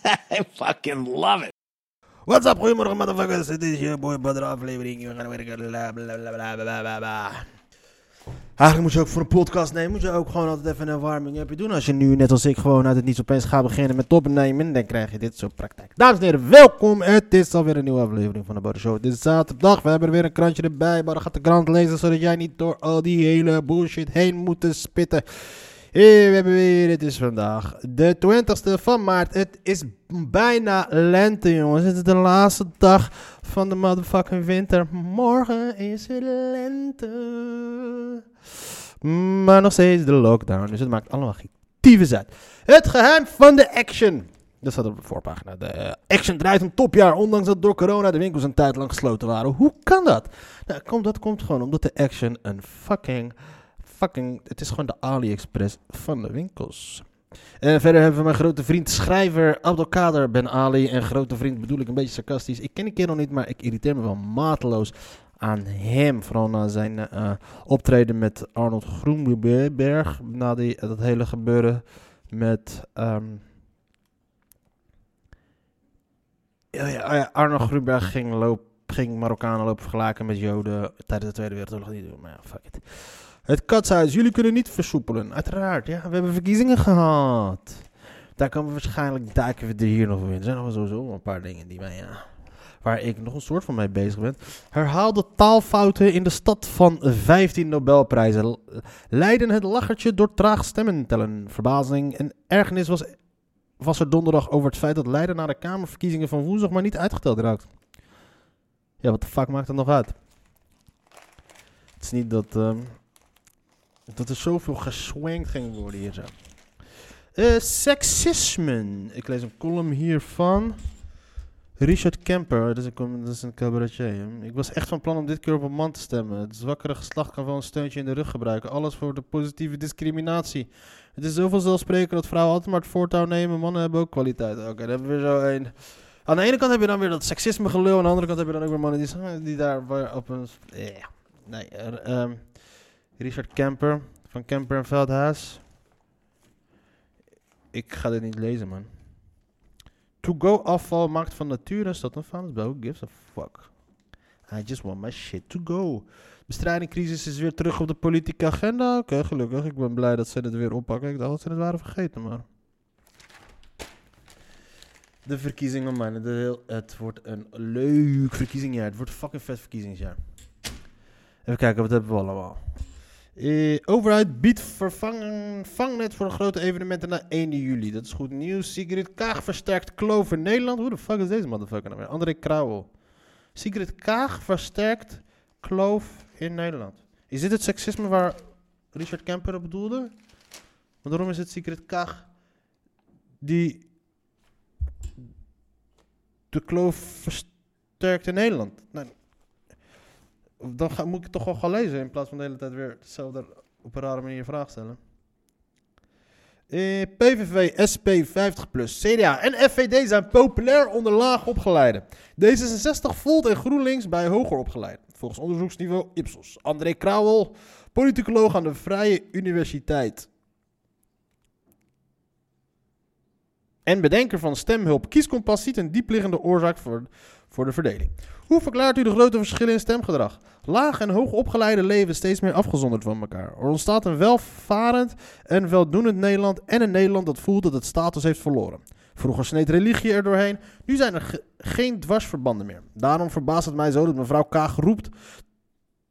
I fucking love it. What's up, goedemorgen motherfuckers. Het is je boy Badr aflevering. We gaan weer bla bla bla bla bla bla bla. Eigenlijk moet je ook voor een podcast nemen, moet je ook gewoon altijd even een warming upje doen. Als je nu, net als ik, gewoon uit het niets opeens gaat beginnen met opnemen, dan krijg je dit soort praktijk. Dames en heren, welkom. Het is alweer een nieuwe aflevering van de Badr Show. Het is zaterdag, we hebben er weer een krantje erbij. Badr gaat de krant lezen, zodat jij niet door al die hele bullshit heen moet te spitten. Hey, we hebben weer, het is vandaag de 20ste van maart. Het is bijna lente, jongens. Het is de laatste dag van de motherfucking winter. Morgen is het lente. Maar nog steeds de lockdown, dus het maakt allemaal geen uit. Het geheim van de action. Dat staat op de voorpagina. De action draait een topjaar, ondanks dat door corona de winkels een tijd lang gesloten waren. Hoe kan dat? Nou, dat komt gewoon omdat de action een fucking fucking. Het is gewoon de AliExpress van de winkels. En verder hebben we mijn grote vriend schrijver Abdelkader Ben Ali. En grote vriend bedoel ik een beetje sarcastisch. Ik ken die kerel niet, maar ik irriteer me wel mateloos aan hem. Vooral na zijn eh, optreden met Arnold Groenberg. Na die, dat hele gebeuren met... ehm, ja, oh ja, Arnold Groenberg ging, loop, ging Marokkanen lopen vergelijken met Joden tijdens de Tweede Wereldoorlog. Niet doen, maar ja, fuck it. Het katshuis, jullie kunnen niet versoepelen. Uiteraard, ja. We hebben verkiezingen gehad. Daar komen we waarschijnlijk duiken we er hier nog in. Er zijn nog sowieso een paar dingen die mij, ja, waar ik nog een soort van mee bezig ben. Herhaalde taalfouten in de stad van 15 Nobelprijzen. Leiden het lachertje door traag stemmen tellen. Verbazing en ergernis was, was er donderdag over het feit dat Leiden naar de Kamerverkiezingen van woensdag maar niet uitgeteld raakt. Ja, wat de fuck maakt dat nog uit? Het is niet dat... ehm, dat er zoveel geswankt ging worden hier zo. Eh, seksisme. Ik lees een column hier van Richard Kemper. Dat is een, dat is een cabaretier. Ik was echt van plan om dit keer op een man te stemmen. Het zwakkere geslacht kan wel een steuntje in de rug gebruiken. Alles voor de positieve discriminatie. Het is zoveel zelfspreken dat vrouwen altijd maar het voortouw nemen. Mannen hebben ook kwaliteit. Oké, dan hebben we zo een... Aan de ene kant heb je dan weer dat seksisme gelul. Aan de andere kant heb je dan ook weer mannen die, die daar op een... Ja. Nee, er, ehm, Richard Kemper van Kemper en Veldhuis. Ik ga dit niet lezen, man. To-go afval maakt van nature een stad een vuilnisbouw. Who gives a fuck? I just want my shit to go. Bestrijdingcrisis is weer terug op de politieke agenda. Oké, gelukkig. Ik ben blij dat ze het weer oppakken. Ik dacht dat ze het waren vergeten, maar... De verkiezingen, man. Het wordt een leuk verkiezingsjaar. Het wordt fucking vet verkiezingsjaar. Even kijken, wat hebben we allemaal? Eh, overheid biedt vervang, vangnet voor grote evenementen na 1 juli. Dat is goed nieuws. Sigrid Kaag versterkt kloof in Nederland. Hoe de fuck is deze motherfucker nou weer? André Krauwel. Sigrid Kaag versterkt kloof in Nederland. Is dit het seksisme waar Richard Kemper op bedoelde? Waarom is het Sigrid Kaag die de kloof versterkt in Nederland? Nou, dan moet ik toch wel gaan lezen in plaats van de hele tijd weer hetzelfde op een rare manier vraag stellen. PVV, SP 50+, CDA en FVD zijn populair onder laag opgeleiden. D66 Volt en GroenLinks bij hoger opgeleiden. Volgens onderzoeksniveau Ipsos. André Krauwel, politicoloog aan de Vrije Universiteit. En bedenker van stemhulp Kieskompas ziet een diepliggende oorzaak voor, voor de verdeling. Hoe verklaart u de grote verschillen in stemgedrag? Laag en hoog opgeleide leven steeds meer afgezonderd van elkaar. Er ontstaat een welvarend en weldoenend Nederland en een Nederland dat voelt dat het status heeft verloren. Vroeger sneed religie er doorheen, nu zijn er ge- geen dwarsverbanden meer. Daarom verbaast het mij zo dat mevrouw Kaag roept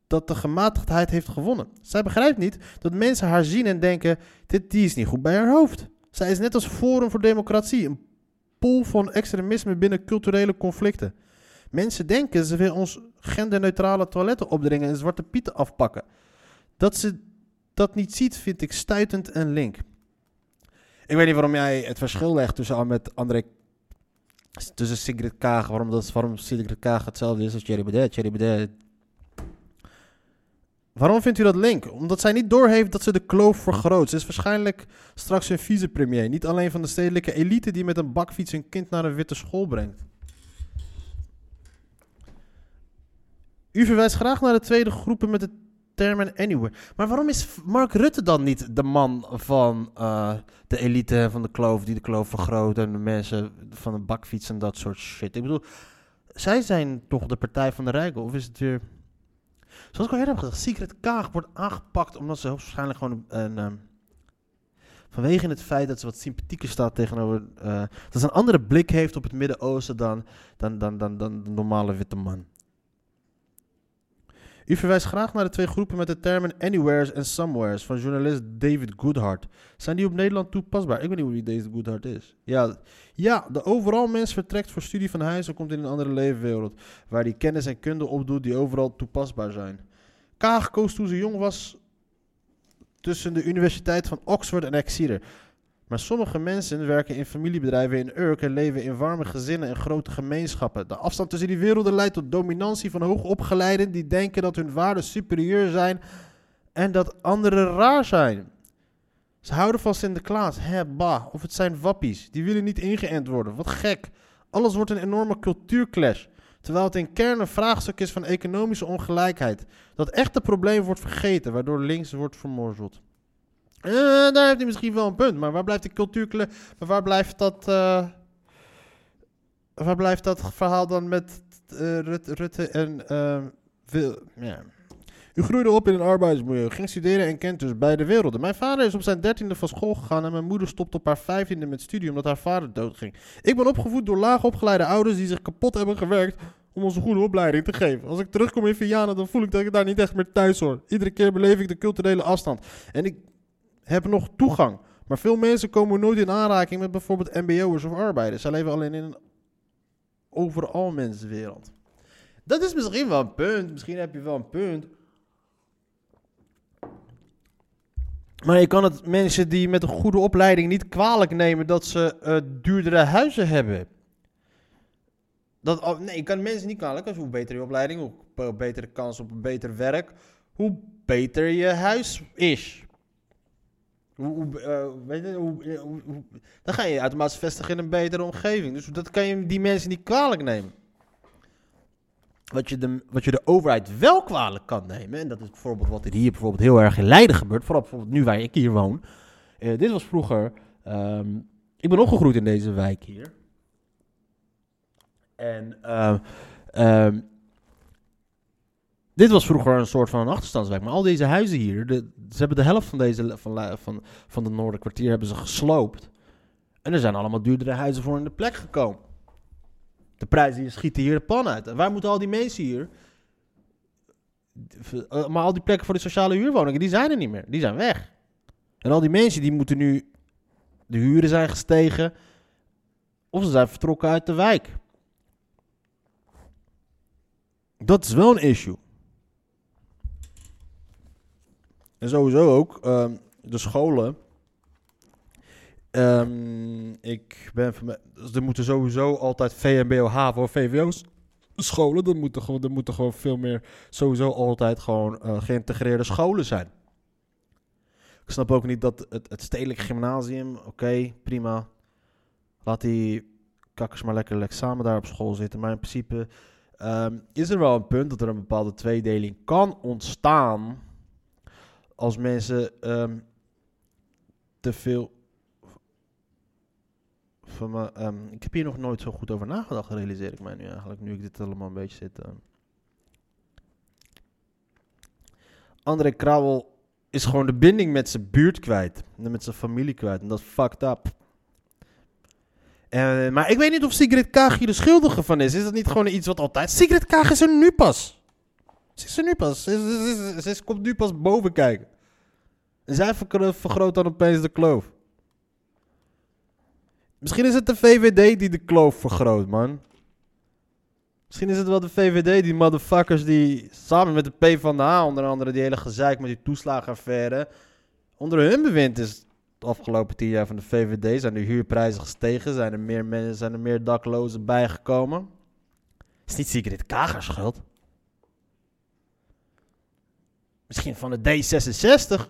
dat de gematigdheid heeft gewonnen. Zij begrijpt niet dat mensen haar zien en denken, dit die is niet goed bij haar hoofd. Zij is net als Forum voor Democratie, een pool van extremisme binnen culturele conflicten. Mensen denken ze wil ons genderneutrale toiletten opdringen en zwarte pieten afpakken. Dat ze dat niet ziet, vind ik stuitend en link. Ik weet niet waarom jij het verschil legt tussen met André Tussen Sigrid Kaag, waarom, dat, waarom Sigrid Kaag hetzelfde is als Thierry Baudet. Thierry Baudet... Waarom vindt u dat link? Omdat zij niet doorheeft dat ze de kloof vergroot. Ze is waarschijnlijk straks een vicepremier. Niet alleen van de stedelijke elite die met een bakfiets een kind naar een witte school brengt. U verwijst graag naar de tweede groepen met de termen anywhere. Maar waarom is Mark Rutte dan niet de man van eh, de elite van de kloof die de kloof vergroot en de mensen van een bakfiets en dat soort shit? Ik bedoel, zij zijn toch de partij van de rijken? Of is het weer... Zoals ik al eerder heb gezegd, Secret Kaag wordt aangepakt omdat ze waarschijnlijk gewoon een... ehm, vanwege het feit dat ze wat sympathieker staat tegenover... eh, dat ze een andere blik heeft op het Midden-Oosten dan, dan, dan, dan, dan de normale witte man. U verwijst graag naar de twee groepen met de termen anywheres en somewheres van journalist David Goodhart. Zijn die op Nederland toepasbaar? Ik weet niet wie David Goodhart is. Ja, ja, de overal mens vertrekt voor studie van huis en komt in een andere leefwereld. Waar die kennis en kunde opdoet die overal toepasbaar zijn. Kaag koos toen ze jong was tussen de Universiteit van Oxford en Exeter. Maar sommige mensen werken in familiebedrijven in Urk en leven in warme gezinnen en grote gemeenschappen. De afstand tussen die werelden leidt tot dominantie van hoogopgeleiden die denken dat hun waarden superieur zijn en dat anderen raar zijn. Ze houden van Sinterklaas, hè, bah, of het zijn wappies. Die willen niet ingeënt worden. Wat gek. Alles wordt een enorme cultuurclash. Terwijl het in kern een vraagstuk is van economische ongelijkheid. Dat echte probleem wordt vergeten, waardoor links wordt vermorzeld. Eh, daar heeft hij misschien wel een punt. Maar waar blijft de cultuurclash? Maar waar blijft dat... eh, waar blijft dat verhaal dan met eh, Rutte, en... Wil, ja. U groeide op in een arbeidsmilieu, ging studeren en kent dus beide werelden. Mijn vader is op zijn dertiende van school gegaan en mijn moeder stopte op haar vijftiende met studie omdat haar vader doodging. Ik ben opgevoed door laag opgeleide ouders die zich kapot hebben gewerkt om ons een goede opleiding te geven. Als ik terugkom in Vianen, dan voel ik dat ik daar niet echt meer thuis hoor. Iedere keer beleef ik de culturele afstand. En ik heb nog toegang. Maar veel mensen komen nooit in aanraking met bijvoorbeeld mbo'ers of arbeiders. Zij leven alleen in een overal mensenwereld. Dat is misschien wel een punt. Misschien heb je wel een punt. Maar je kan het mensen die met een goede opleiding niet kwalijk nemen dat ze eh, duurdere huizen hebben. Dat, nee, je kan mensen niet kwalijk. Als hoe beter je opleiding, hoe be- betere kans op een beter werk, hoe beter je huis is. Hoe, eh, weet je, hoe, eh, dan ga je je automatisch vestigen in een betere omgeving. Dus dat kan je die mensen niet kwalijk nemen. Wat je, de, wat je de overheid wel kwalijk kan nemen, en dat is bijvoorbeeld wat er hier bijvoorbeeld heel erg in Leiden gebeurt, vooral bijvoorbeeld nu waar ik hier woon. Eh, dit was vroeger, ehm, ik ben opgegroeid in deze wijk hier. En ehm, ehm, dit was vroeger een soort van een achterstandswijk. Maar al deze huizen hier, ze hebben de helft van, deze, van, van, van de Noorderkwartier hebben ze gesloopt. En er zijn allemaal duurdere huizen voor in de plek gekomen. De prijzen schieten hier de pan uit. En waar moeten al die mensen hier... eh, Maar al die plekken voor de sociale huurwoningen, die zijn er niet meer. Die zijn weg. En al die mensen die moeten nu... De huren zijn gestegen. Of ze zijn vertrokken uit de wijk. Dat is wel een issue. En sowieso ook ehm, de scholen. Ehm, ik ben van dus er moeten sowieso altijd VMBO, HAVO, VWO's scholen. Er moeten gewoon, er moeten gewoon veel meer sowieso altijd gewoon eh, geïntegreerde scholen zijn. Ik snap ook niet dat het, het stedelijk gymnasium, oké, prima. Laat die kakkers maar lekker, lekker samen daar op school zitten. Maar in principe ehm, is er wel een punt dat er een bepaalde tweedeling kan ontstaan als mensen ehm, te veel van ehm, ik heb hier nog nooit zo goed over nagedacht, realiseer ik mij nu eigenlijk, nu ik dit allemaal een beetje zit. ehm. André Krauwel is gewoon de binding met zijn buurt kwijt. En met zijn familie kwijt. En dat is fucked up. Eh, maar ik weet niet of Sigrid Kaag hier de schuldige van is. Is dat niet gewoon iets wat altijd... Sigrid Kaag is er nu pas. Ze nu pas. Ze, komt nu pas boven kijken. En zij vergro- vergroot dan opeens de kloof. Misschien is het de VVD die de kloof vergroot, man. Misschien is het wel de VVD, die motherfuckers die samen met de PvdA onder andere die hele gezeik met die toeslagenaffaire. Onder hun bewind is de afgelopen tien jaar van de VVD zijn de huurprijzen gestegen. Zijn er meer mensen, zijn er meer daklozen bijgekomen. Is niet Sigrid Kager schuld. Misschien van de D66.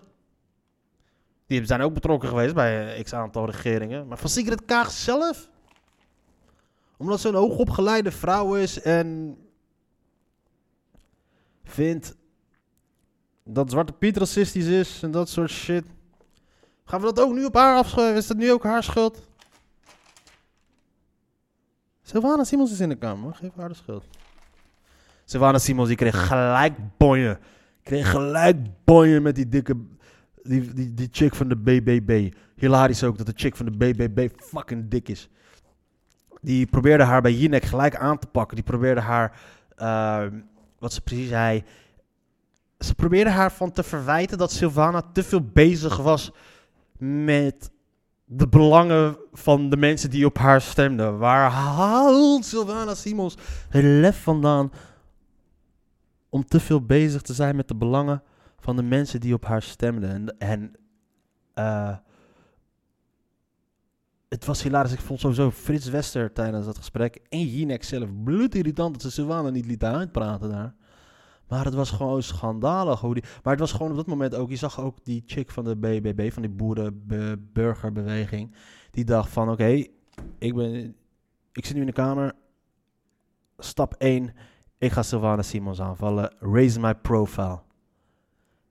Die zijn ook betrokken geweest bij x aantal regeringen. Maar van Sigrid Kaag zelf? Omdat ze een hoogopgeleide vrouw is en vindt dat Zwarte Piet racistisch is en dat soort shit. Gaan we dat ook nu op haar afschuiven? Is dat nu ook haar schuld? Sylvana Simons is in de kamer. Geef haar de schuld. Sylvana Simons die kreeg gelijk bonje. Kreeg gelijk bonje met die dikke... Die, die, die chick van de BBB. Hilarisch ook dat de chick van de BBB fucking dik is. Die probeerde haar bij Jinek gelijk aan te pakken. Die probeerde haar... eh, wat ze precies zei... Ze probeerde haar van te verwijten dat Sylvana te veel bezig was met de belangen van de mensen die op haar stemden. Waar haalt Sylvana Simons het lef vandaan om te veel bezig te zijn met de belangen van de mensen die op haar stemden? En, eh, het was hilarisch. Ik vond sowieso Frits Wester tijdens dat gesprek en Jinek zelf bloedirritant dat ze Sylvana niet lieten uitpraten daar. Maar het was gewoon schandalig. Hoe die, maar het was gewoon op dat moment ook... Je zag ook die chick van de BBB, van die boerenburgerbeweging... Die dacht van, oké, ik ben... Ik zit nu in de kamer. Stap 1. Ik ga Sylvana Simons aanvallen. Raise my profile.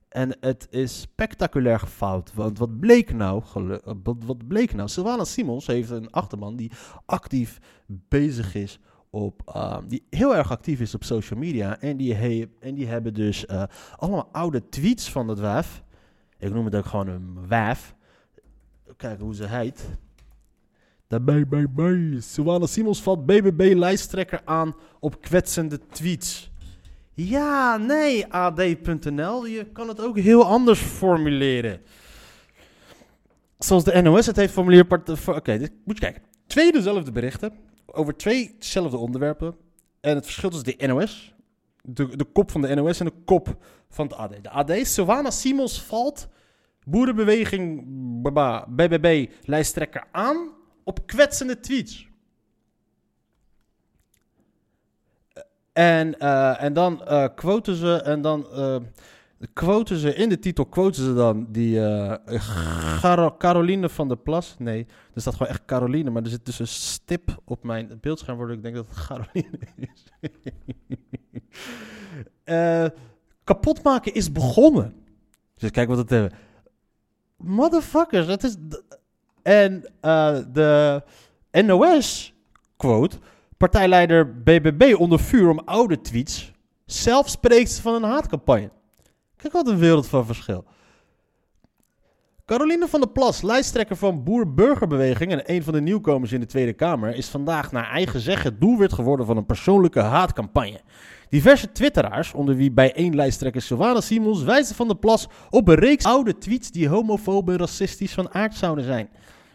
En het is spectaculair gefout. Want wat bleek nou? eh, Wat, bleek nou? Sylvana Simons heeft een achterman die actief bezig is op, ehm, die heel erg actief is op social media. En die, he- en die hebben dus eh, allemaal oude tweets van dat wijf. Ik noem het ook gewoon een wijf. Kijken hoe ze heet. De BBB. Sylvana Simons valt BBB-lijsttrekker aan op kwetsende tweets. Ja, nee, AD.nl. Je kan het ook heel anders formuleren. Zoals de NOS het heeft formuleerd. Oké, dit moet je kijken. Twee dezelfde berichten over twee dezelfde onderwerpen. En het verschil tussen de NOS, de, de kop van de NOS en de kop van het AD. De AD, Sylvana Simons valt, boerenbeweging, baba, BBB, lijsttrekker aan op kwetsende tweets. En, eh, en dan eh quoten ze, en dan eh, quoten ze, in de titel quoten ze dan die Caroline van der Plas. Nee, er staat gewoon echt Caroline, maar er zit dus een stip op mijn beeldscherm waardoor ik denk dat het Caroline is. Eh kapot maken is begonnen. Dus kijk wat het hebben. Motherfuckers, het is... En eh, de NOS quote... Partijleider BBB onder vuur om oude tweets. Zelf spreekt ze van een haatcampagne. Kijk wat een wereld van verschil. Caroline van der Plas, lijsttrekker van Boer-Burgerbeweging en een van de nieuwkomers in de Tweede Kamer, is vandaag naar eigen zeggen doelwit geworden van een persoonlijke haatcampagne. Diverse twitteraars, onder wie bij één lijsttrekker Sylvana Simons, wijzen van der Plas op een reeks oude tweets die homofoob en racistisch van aard zouden zijn.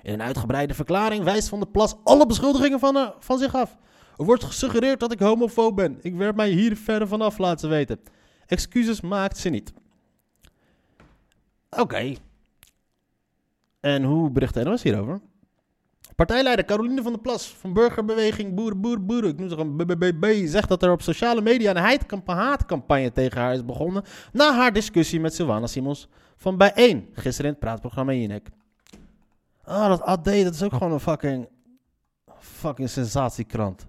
In een uitgebreide verklaring wijst van der Plas alle beschuldigingen van, eh, van zich af. Er wordt gesuggereerd dat ik homofoob ben. Ik werp mij hier verder vanaf, laat ze weten. Excuses maakt ze niet. Oké. En hoe bericht NOS hierover? Partijleider Caroline van der Plas van Burgerbeweging Boeren, Boeren, Boeren, ik noem ze gewoon BBB, zegt dat er op sociale media een heidcampa- haatcampagne tegen haar is begonnen na haar discussie met Sylvana Simons van Bijeen, gisteren in het praatprogramma Jinek. Ah, dat AD, dat is ook gewoon een fucking, fucking sensatiekrant.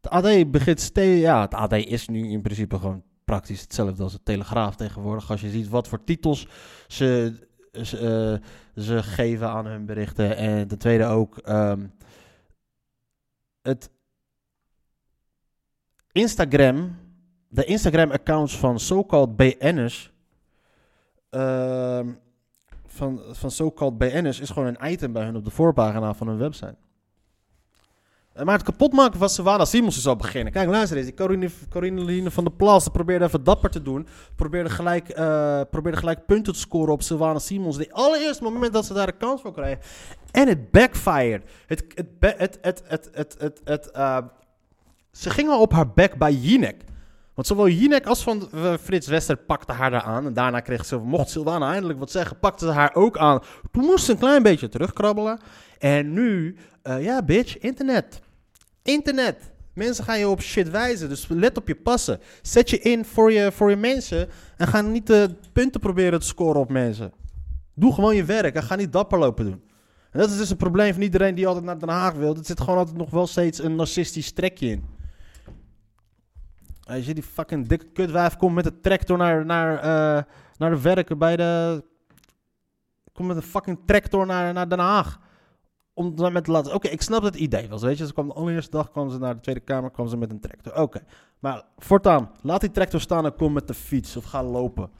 Het AD begint steeds, ja, het AD is nu in principe gewoon praktisch hetzelfde als de Telegraaf tegenwoordig. Als je ziet wat voor titels ze, ze, eh, ze geven aan hun berichten. En ten tweede ook ehm, het Instagram, de Instagram-accounts van so-called BN'ers, ehm, van, van so-called BN'ers is gewoon een item bij hun op de voorpagina van hun website. Eh, Maar het kapotmaken van Savannah Simons is al beginnen. Kijk, luister eens. Die Corinne, van der Plas die probeerde even dapper te doen. Probeerde gelijk, eh, probeerde gelijk punten te scoren op Savannah Simons. De allereerste moment dat ze daar een kans voor kregen. En het backfired. Het, het, het, het, het, het, het, eh, ze gingen op haar back bij Jinek. Want zowel Jinek als van eh, Frits Wester pakten haar daar aan. En daarna kreeg ze, mocht Sylvana eindelijk wat zeggen, pakte ze haar ook aan. Toen moest ze een klein beetje terugkrabbelen. En nu, eh, ja bitch, internet. Internet. Mensen gaan je op shit wijzen, dus let op je passen. Zet je in voor je, voor je mensen en ga niet de punten proberen te scoren op mensen. Doe gewoon je werk en ga niet dapper lopen doen. En dat is dus een probleem van iedereen die altijd naar Den Haag wil. Er zit gewoon altijd nog wel steeds een narcistisch trekje in. Als je die fucking dikke kutwijf komt met de tractor naar, naar, eh, naar de werken bij de... Komt met een fucking tractor naar, naar Den Haag. Om dan met te laten... Oké, ik snap het idee wel. Weet je, ze kwam de allereerste dag kwam ze naar de Tweede Kamer kwam ze met een tractor. Oké, maar voortaan, laat die tractor staan en kom met de fiets of ga lopen.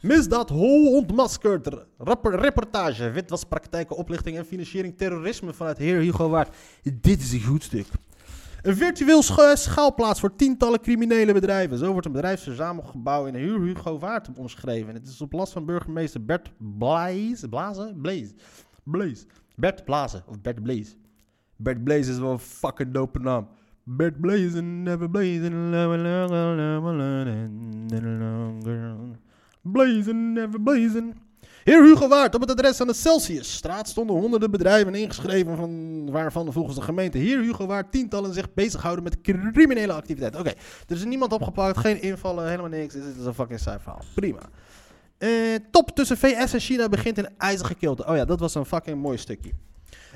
Misdaad hol ontmaskerd. Rapper, reportage. Witwaspraktijken, oplichting en financiering terrorisme vanuit Heer Hugo Waard. Dit is een goed stuk. Een virtueel scha- schaalplaats voor tientallen criminele bedrijven. Zo wordt een bedrijfsverzamelgebouw in Hugo Waard omschreven. Het is op last van burgemeester Bert Blaze. Blaze? Blaze. Blaze. Bert Blaze. Of Bert Blaze. Bert Blaze is wel een fucking dope naam. Bert Blaze never blazing. Blazen, never blazen. Heer Hugo Waard, op het adres aan de Celsiusstraat stonden honderden bedrijven ingeschreven, van, waarvan volgens de gemeente Heer Hugo Waard tientallen zich bezighouden met criminele activiteiten. Oké, er is niemand opgepakt, geen invallen, helemaal niks. Dit is een fucking saai verhaal. Prima. Eh, top tussen VS en China begint in ijzige kilte. Oh ja, dat was een fucking mooi stukje.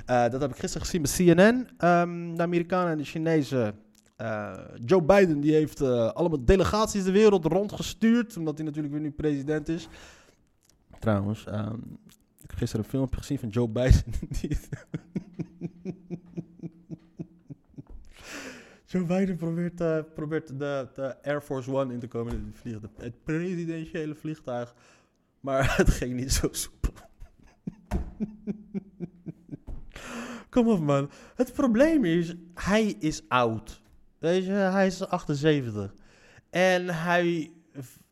Eh, dat heb ik gisteren gezien bij CNN. Ehm, de Amerikanen en de Chinezen eh, Joe Biden die heeft allemaal delegaties de wereld rondgestuurd, omdat hij natuurlijk weer nu president is. Trouwens, ehm, ik heb gisteren een filmpje gezien van Joe Biden. Joe Biden probeert, eh, probeert de, de Air Force One in te komen. Vliegt de- het presidentiële vliegtuig. Maar het ging niet zo soepel. Kom op man. Het probleem is, hij is oud. Weet je, hij is 78. En hij,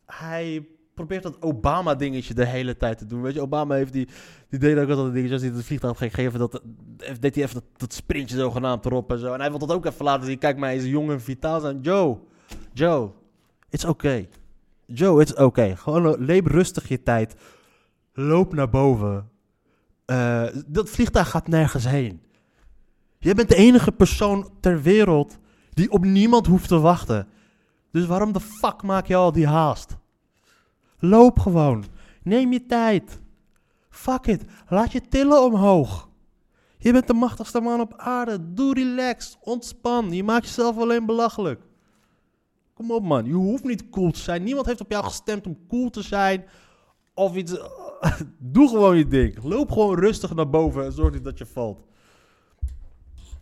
hij probeert dat Obama-dingetje de hele tijd te doen. Weet je, Obama heeft die, die deed ook altijd dingetjes. Als hij het vliegtuig ging geven, dat, deed hij even dat, dat sprintje zogenaamd erop en zo. En hij wil dat ook even laten zien. Kijk, hij is jong en vitaal zijn. Joe, Joe, it's okay. Joe, it's okay. Gewoon leef rustig je tijd. Loop naar boven. Eh, dat vliegtuig gaat nergens heen. Jij bent de enige persoon ter wereld die op niemand hoeft te wachten. Dus waarom de fuck maak je al die haast? Loop gewoon. Neem je tijd. Fuck it. Laat je tillen omhoog. Je bent de machtigste man op aarde. Doe relaxed. Ontspan. Je maakt jezelf alleen belachelijk. Kom op man. Je hoeft niet cool te zijn. Niemand heeft op jou gestemd om cool te zijn. Of iets. Doe gewoon je ding. Loop gewoon rustig naar boven en zorg niet dat je valt.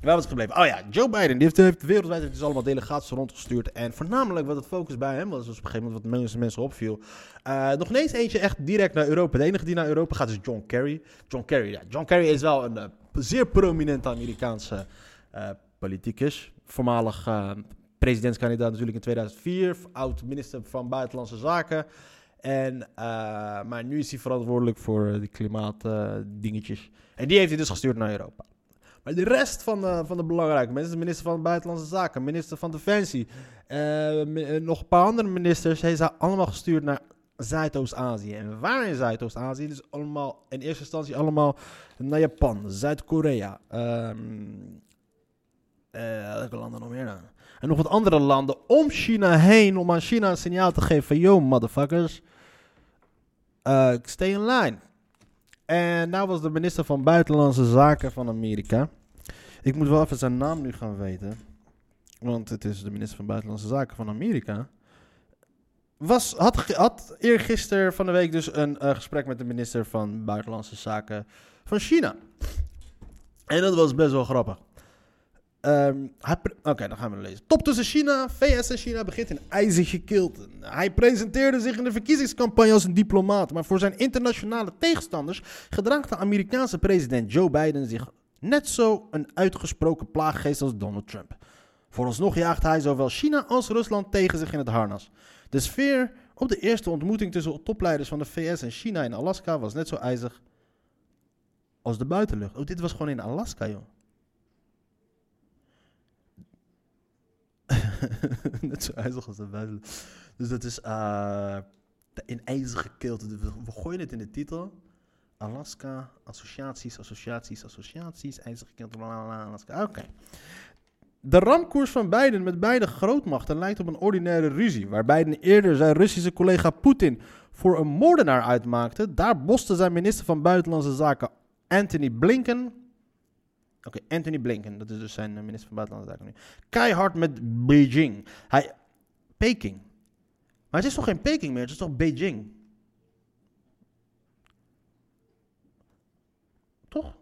Waar was het gebleven? Oh ja, Joe Biden die heeft, wereldwijd heeft dus allemaal delegaties rondgestuurd. En voornamelijk wat het focus bij hem was, dus op een gegeven moment wat mensen, mensen opviel. eh, nog ineens eentje echt direct naar Europa. De enige die naar Europa gaat is John Kerry. John Kerry, ja. John Kerry is wel een eh, zeer prominente Amerikaanse eh, politicus. Voormalig presidentskandidaat natuurlijk in 2004. Oud minister van Buitenlandse Zaken. En, maar nu is hij verantwoordelijk voor die klimaatdingetjes. en die heeft hij dus gestuurd naar Europa. Maar de rest van de, van de belangrijke mensen, de minister van Buitenlandse Zaken, minister van Defensie, eh, eh, nog een paar andere ministers, heeft ze allemaal gestuurd naar Zuidoost-Azië. En waar in Zuidoost-Azië? Dus allemaal, in eerste instantie allemaal naar Japan, Zuid-Korea, ehm eh, welke landen nog meer dan? En nog wat andere landen om China heen, om aan China een signaal te geven van, yo motherfuckers, stay in line. En nou was de minister van Buitenlandse Zaken van Amerika. Ik moet wel even zijn naam nu gaan weten. Want het is de minister van Buitenlandse Zaken van Amerika. Was, had, had eergisteren van de week dus een eh, gesprek met de minister van Buitenlandse Zaken van China. En dat was best wel grappig. Pre- Oké, dan gaan we lezen. Top tussen China, VS en China begint in ijzige kilte. Hij presenteerde zich in de verkiezingscampagne als een diplomaat. Maar voor zijn internationale tegenstanders gedraagt de Amerikaanse president Joe Biden zich net zo een uitgesproken plaaggeest als Donald Trump. Vooralsnog jaagt hij zowel China als Rusland tegen zich in het harnas. De sfeer op de eerste ontmoeting tussen topleiders van de VS en China in Alaska was net zo ijzig als de buitenlucht. Oh, dit was gewoon in Alaska, joh. Net zo ijzig als het buitenland. Dus dat is de in ijzige kilte. We, gooien het in de titel. Alaska, associaties, associaties, associaties, ijzige kilte, Alaska. Oké. De ramkoers van Biden met beide grootmachten lijkt op een ordinaire ruzie, waar Biden eerder zijn Russische collega Poetin voor een moordenaar uitmaakte. Daar boste zijn minister van Buitenlandse Zaken Anthony Blinken. Oké, Anthony Blinken, dat is dus zijn eh, minister van Buitenlandse Zaken nu. Keihard met Beijing. Hij. Peking. Maar het is toch geen Peking meer, het is toch Beijing? Toch?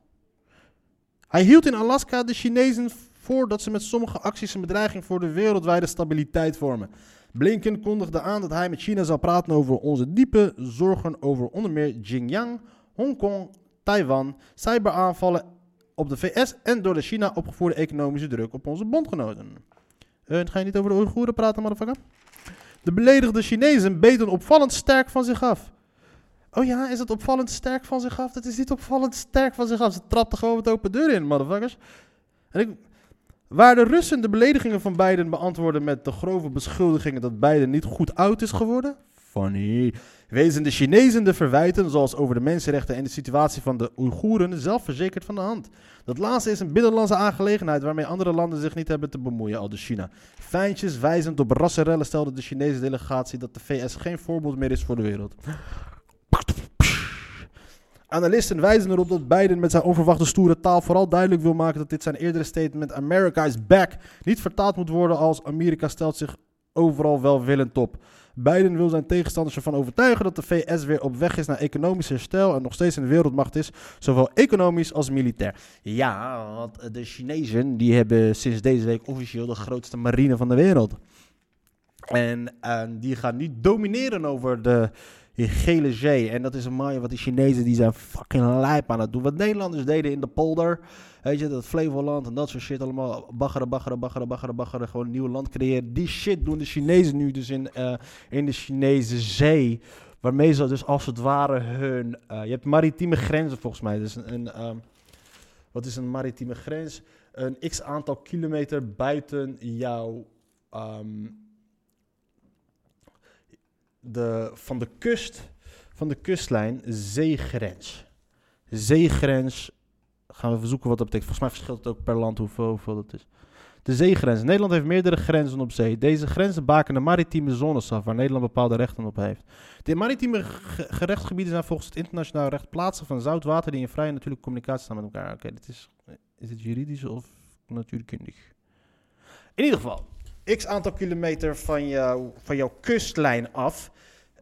Hij hield in Alaska de Chinezen voor dat ze met sommige acties een bedreiging voor de wereldwijde stabiliteit vormen. Blinken kondigde aan dat hij met China zou praten over onze diepe zorgen over onder meer Xinjiang, Hongkong, Taiwan, cyberaanvallen op de VS en door de China opgevoerde economische druk op onze bondgenoten. Uh, ga je niet over de Oeigoeren praten, motherfucker? De beledigde Chinezen beten opvallend sterk van zich af. Oh ja, is het opvallend sterk van zich af? Dat is niet opvallend sterk van zich af. Ze trapten gewoon met open deur in, motherfuckers. En ik, waar de Russen de beledigingen van Biden beantwoorden met de grove beschuldigingen dat Biden niet goed oud is geworden? Funny. Wezen de Chinezen de verwijten, zoals over de mensenrechten en de situatie van de Oeigoeren, zelfverzekerd van de hand. Dat laatste is een binnenlandse aangelegenheid waarmee andere landen zich niet hebben te bemoeien, al de China. Fijntjes wijzend op rassenrellen stelde de Chinese delegatie dat de VS geen voorbeeld meer is voor de wereld. Analisten wijzen erop dat Biden met zijn onverwachte stoere taal vooral duidelijk wil maken dat dit zijn eerdere statement America is back niet vertaald moet worden als Amerika stelt zich overal welwillend op. Biden wil zijn tegenstanders ervan overtuigen dat de VS weer op weg is naar economisch herstel en nog steeds een wereldmacht is, zowel economisch als militair. Ja, want de Chinezen die hebben sinds deze week officieel de grootste marine van de wereld. En uh, die gaan nu domineren over de gele zee. En dat is een mooie wat die Chinezen die zijn fucking lijp aan het doen. Wat Nederlanders deden in de polder. Weet je, dat Flevoland en dat soort shit allemaal. Baggeren, baggeren, baggeren, baggeren, baggeren. Gewoon een nieuw land creëren. Die shit doen de Chinezen nu dus in, uh, in de Chinese zee. Waarmee ze dus als het ware hun... Uh, je hebt maritieme grenzen volgens mij. Dus een... um, wat is een maritieme grens? Een x aantal kilometer buiten jouw... Um, de, van de kust, van de kustlijn, zeegrens. Zeegrens, gaan we verzoeken wat dat betekent. Volgens mij verschilt het ook per land hoeveel, hoeveel dat is. De zeegrens. Nederland heeft meerdere grenzen op zee. Deze grenzen baken de maritieme zones af, waar Nederland bepaalde rechten op heeft. De maritieme gerechtsgebieden zijn volgens het internationaal recht plaatsen van zout water die in vrije natuurlijke communicatie staan met elkaar. Oké, dit is, is het juridisch of natuurkundig? In ieder geval, x aantal kilometer van, jou, van jouw kustlijn af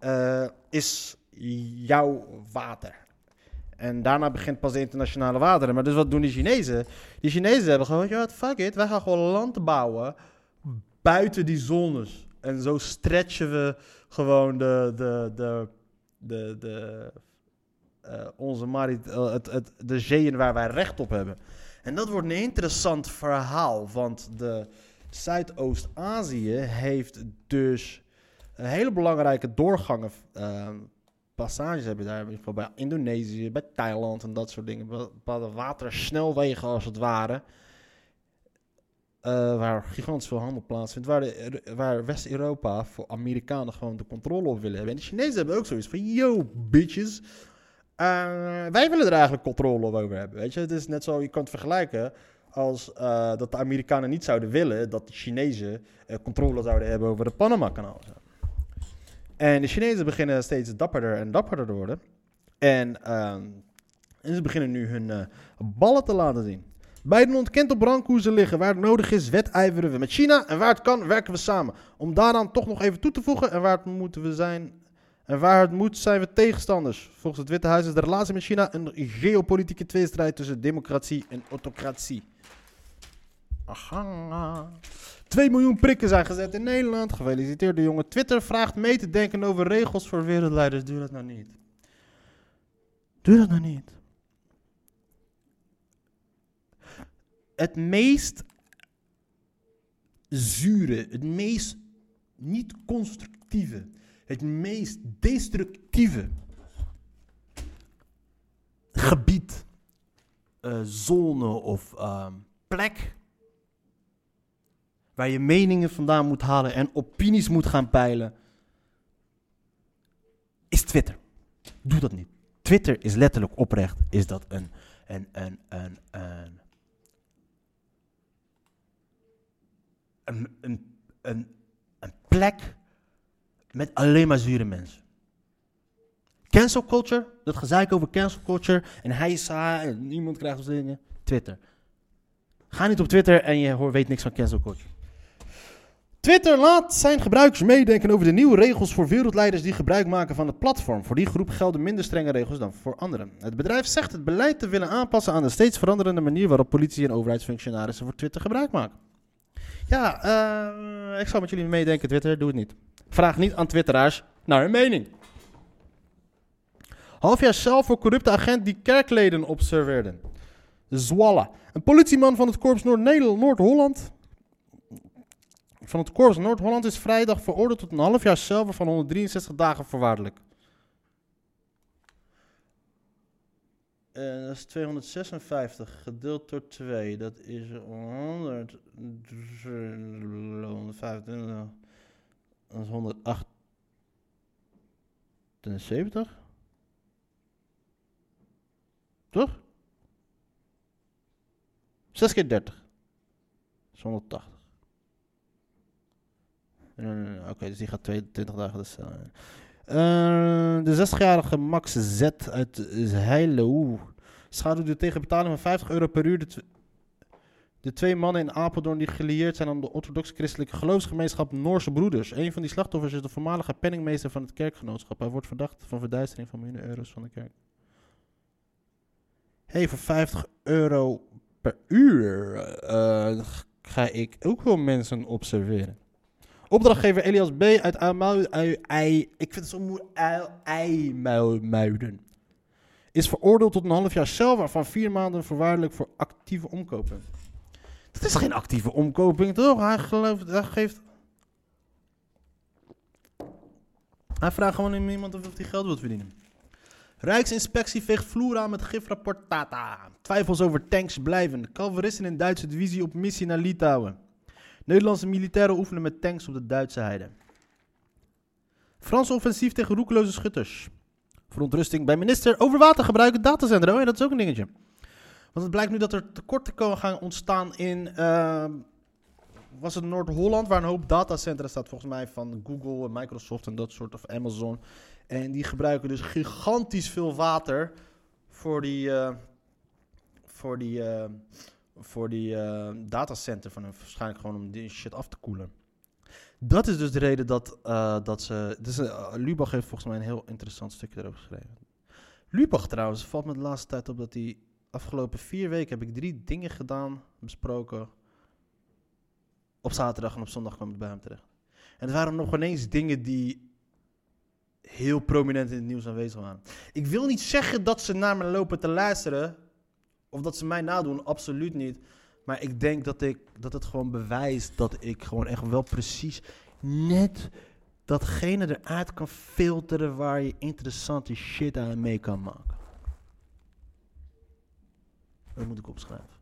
uh, is jouw water. En daarna begint pas de internationale wateren. Maar dus wat doen die Chinezen? Die Chinezen hebben gewoon, ja, fuck it, wij gaan gewoon land bouwen buiten die zones. En zo stretchen we gewoon de, de, de, de, de, uh, onze marit, uh, het, het, de zeeën waar wij recht op hebben. En dat wordt een interessant verhaal, want de, Zuidoost-Azië heeft dus een hele belangrijke doorgangen. Uh, passages hebben daar, bij Indonesië, bij Thailand en dat soort dingen. Bepaalde watersnelwegen als het ware. Uh, waar gigantisch veel handel plaatsvindt. Waar, waar West-Europa voor Amerikanen gewoon de controle op willen hebben. En de Chinezen hebben ook zoiets van: yo, bitches. Wij willen er eigenlijk controle over hebben. Weet je, het is net zo, je kan het vergelijken als uh, dat de Amerikanen niet zouden willen dat de Chinezen uh, controle zouden hebben over het Panama-kanaal. En de Chinezen beginnen steeds dapperder en dapperder te worden. En, en ze beginnen nu hun uh, ballen te laten zien. Biden ontkent op brandkoersen liggen. Waar het nodig is, wedijveren we met China. En waar het kan, werken we samen. Om daaraan toch nog even toe te voegen. En waar het moeten we zijn. En waar het moet, zijn we tegenstanders. Volgens het Witte Huis is de relatie met China een geopolitieke tweestrijd tussen democratie en autocratie. Aha. 2 miljoen prikken zijn gezet in Nederland. Gefeliciteerd de jongen. Twitter vraagt mee te denken over regels voor wereldleiders. Doe dat nou niet. Doe dat nou niet. Het meest zure, het meest niet constructieve, het meest destructieve gebied, uh, zone of uh, plek Waar je meningen vandaan moet halen en opinies moet gaan peilen. Is Twitter. Doe dat niet. Twitter is letterlijk oprecht. Is dat een. een, een, een, een, een, een, een, een plek met alleen maar zure mensen. Cancel culture, dat gezeik over cancel culture en hij is saai en niemand krijgt ons dingen. Twitter. Ga niet op Twitter en je hoort, weet niks van cancel culture. Twitter laat zijn gebruikers meedenken over de nieuwe regels voor wereldleiders die gebruik maken van het platform. Voor die groep gelden minder strenge regels dan voor anderen. Het bedrijf zegt het beleid te willen aanpassen aan de steeds veranderende manier waarop politie en overheidsfunctionarissen voor Twitter gebruik maken. Ja, eh, ik zal met jullie meedenken, Twitter, doe het niet. Vraag niet aan twitteraars naar hun mening. Half jaar cel voor corrupte agent die kerkleden observeerde. Zwolle. Een politieman van het korps Noord-Holland. Van het korps Noord-Holland is vrijdag veroordeeld tot een half jaar cel van 163 dagen voorwaardelijk. En dat is 256 gedeeld door 2. Dat is 100. 125. Dat is 178. Toch? 6 keer 30. Dat is 180. Uh, Oké, dus die gaat 22 dagen de cel in. Uh, de 60-jarige Max Z uit Heilo schaduwde tegen betaling van 50 euro per uur de twee mannen in Apeldoorn die gelieerd zijn aan de orthodox-christelijke geloofsgemeenschap Noorse Broeders. Een van die slachtoffers is de voormalige penningmeester van het kerkgenootschap. Hij wordt verdacht van verduistering van miljoenen euro's van de kerk. hey, voor 50 euro per uur eh, ga ik ook wel mensen observeren. Opdrachtgever Elias B. uit IJmuiden. Ik vind het zo moeilijk. IJmuiden. Is veroordeeld tot een half jaar cel, waarvan vier maanden voorwaardelijk voor actieve omkoping. Dat is geen actieve omkoping, toch? Hij, hij geeft. Hij vraagt gewoon aan iemand of hij geld wil verdienen. Rijksinspectie veegt vloer aan met gifrapport Tata. Twijfels over tanks blijven. Calveristen in Duitse divisie op missie naar Litouwen. Nederlandse militairen oefenen met tanks op de Duitse heide. Franse offensief tegen roekeloze schutters. Verontrusting bij minister over watergebruik datacenter. Oh dat is ook een dingetje. Want het blijkt nu dat er tekorten gaan ontstaan in... eh, was het Noord-Holland, waar een hoop datacentra staat volgens mij van Google en Microsoft en dat soort, of Amazon. En die gebruiken dus gigantisch veel water voor die, eh, voor die, eh, voor die eh, datacenter van hun. Waarschijnlijk gewoon om die shit af te koelen. Dat is dus de reden dat, eh, dat ze... Dus, Lubach heeft volgens mij een heel interessant stukje erover geschreven. Lubach trouwens, valt me de laatste tijd op dat hij... Afgelopen vier weken heb ik drie dingen gedaan, besproken. Op zaterdag en op zondag kwam ik bij hem terecht. En er waren nog ineens dingen die heel prominent in het nieuws aanwezig waren. Ik wil niet zeggen dat ze naar me lopen te luisteren. Of dat ze mij nadoen, absoluut niet. Maar ik denk dat, ik, dat het gewoon bewijst dat ik gewoon echt wel precies net datgene eruit kan filteren waar je interessante shit aan mee kan maken. Dat moet ik opschrijven.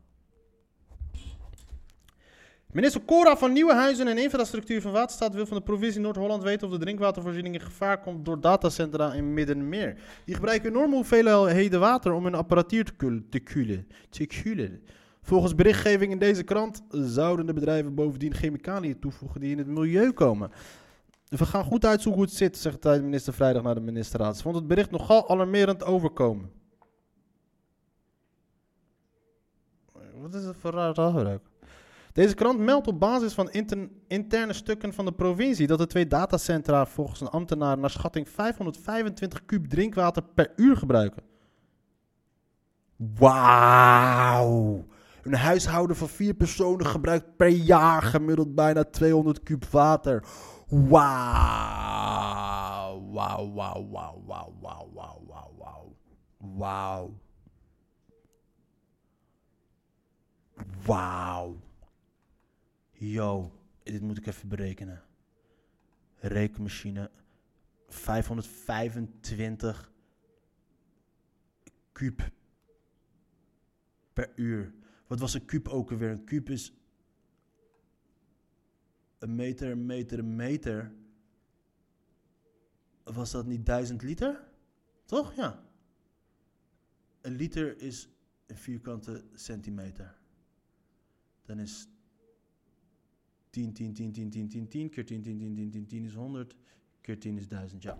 Minister Cora van Nieuwenhuizen en Infrastructuur van Waterstaat wil van de provincie Noord-Holland weten of de drinkwatervoorziening in gevaar komt door datacentra in Middenmeer. Die gebruiken enorme hoeveelheden water om hun apparatuur te koelen. Te. Volgens berichtgeving in deze krant zouden de bedrijven bovendien chemicaliën toevoegen die in het milieu komen. We gaan goed uitzoeken hoe het zit, zegt de minister vrijdag naar de ministerraad. Ze vond het bericht nogal alarmerend overkomen. Wat is het voor raar taalgebruik? Deze krant meldt op basis van inter- interne stukken van de provincie dat de twee datacentra volgens een ambtenaar naar schatting 525 kub drinkwater per uur gebruiken. Wauw! Een huishouden van vier personen gebruikt per jaar gemiddeld bijna 200 kub water. Wauw, wauw, wauw, wauw, wauw, wauw, wauw, wauw. Wauw. Wauw. Yo, dit moet ik even berekenen. Rekenmachine. 525 kuub per uur. Wat was een kuub ook alweer? Een kuub is een meter, een meter, een meter. Was dat niet 1000 liter? Toch? Ja. Een liter is een vierkante centimeter. Dan is 10, 10, 10, 10, 10, 10, 10 keer 10, 10, 10, 10, 10, 10 is 100. Keer 10 is 1000, ja.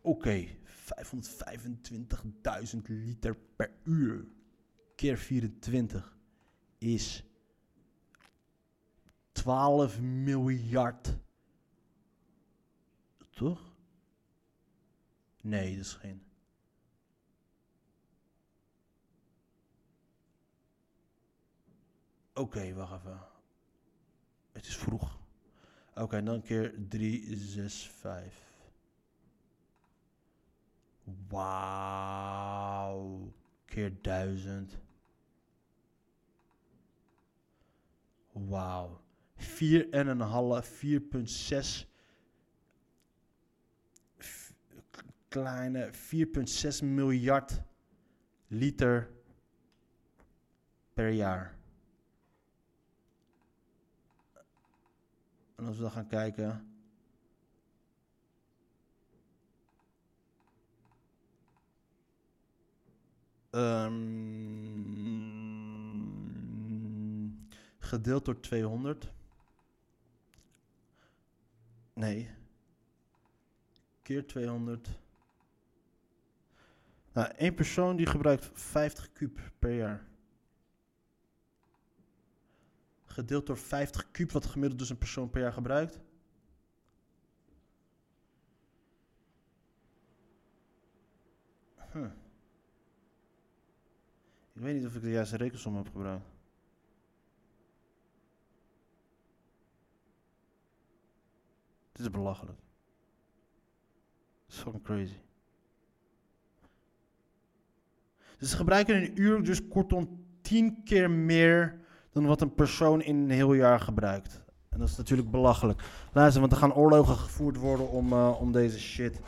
Oké, 525.000 liter per uur. Keer 24 is 12 miljard. Toch? Nee, dat is geen. Oké, wacht even. Het is vroeg. Oké, dan keer 3, 6, 5. Wauw. Keer 1000. Wauw. 4 en een half, 4,6 f- k- kleine 4,6 miljard liter per jaar. En als we dan gaan kijken. Ehm, gedeeld door 200. Nee. Keer 200. Nou, één persoon die gebruikt 50 kuub per jaar. Gedeeld door 50 kuub, wat gemiddeld dus een persoon per jaar gebruikt. Ik weet niet of ik de juiste rekensom heb gebruikt. Dit is belachelijk. Fucking crazy. Dus ze gebruiken een uur dus kortom 10 keer meer dan wat een persoon in een heel jaar gebruikt. En dat is natuurlijk belachelijk. Luister, want er gaan oorlogen gevoerd worden om, eh, om deze shit.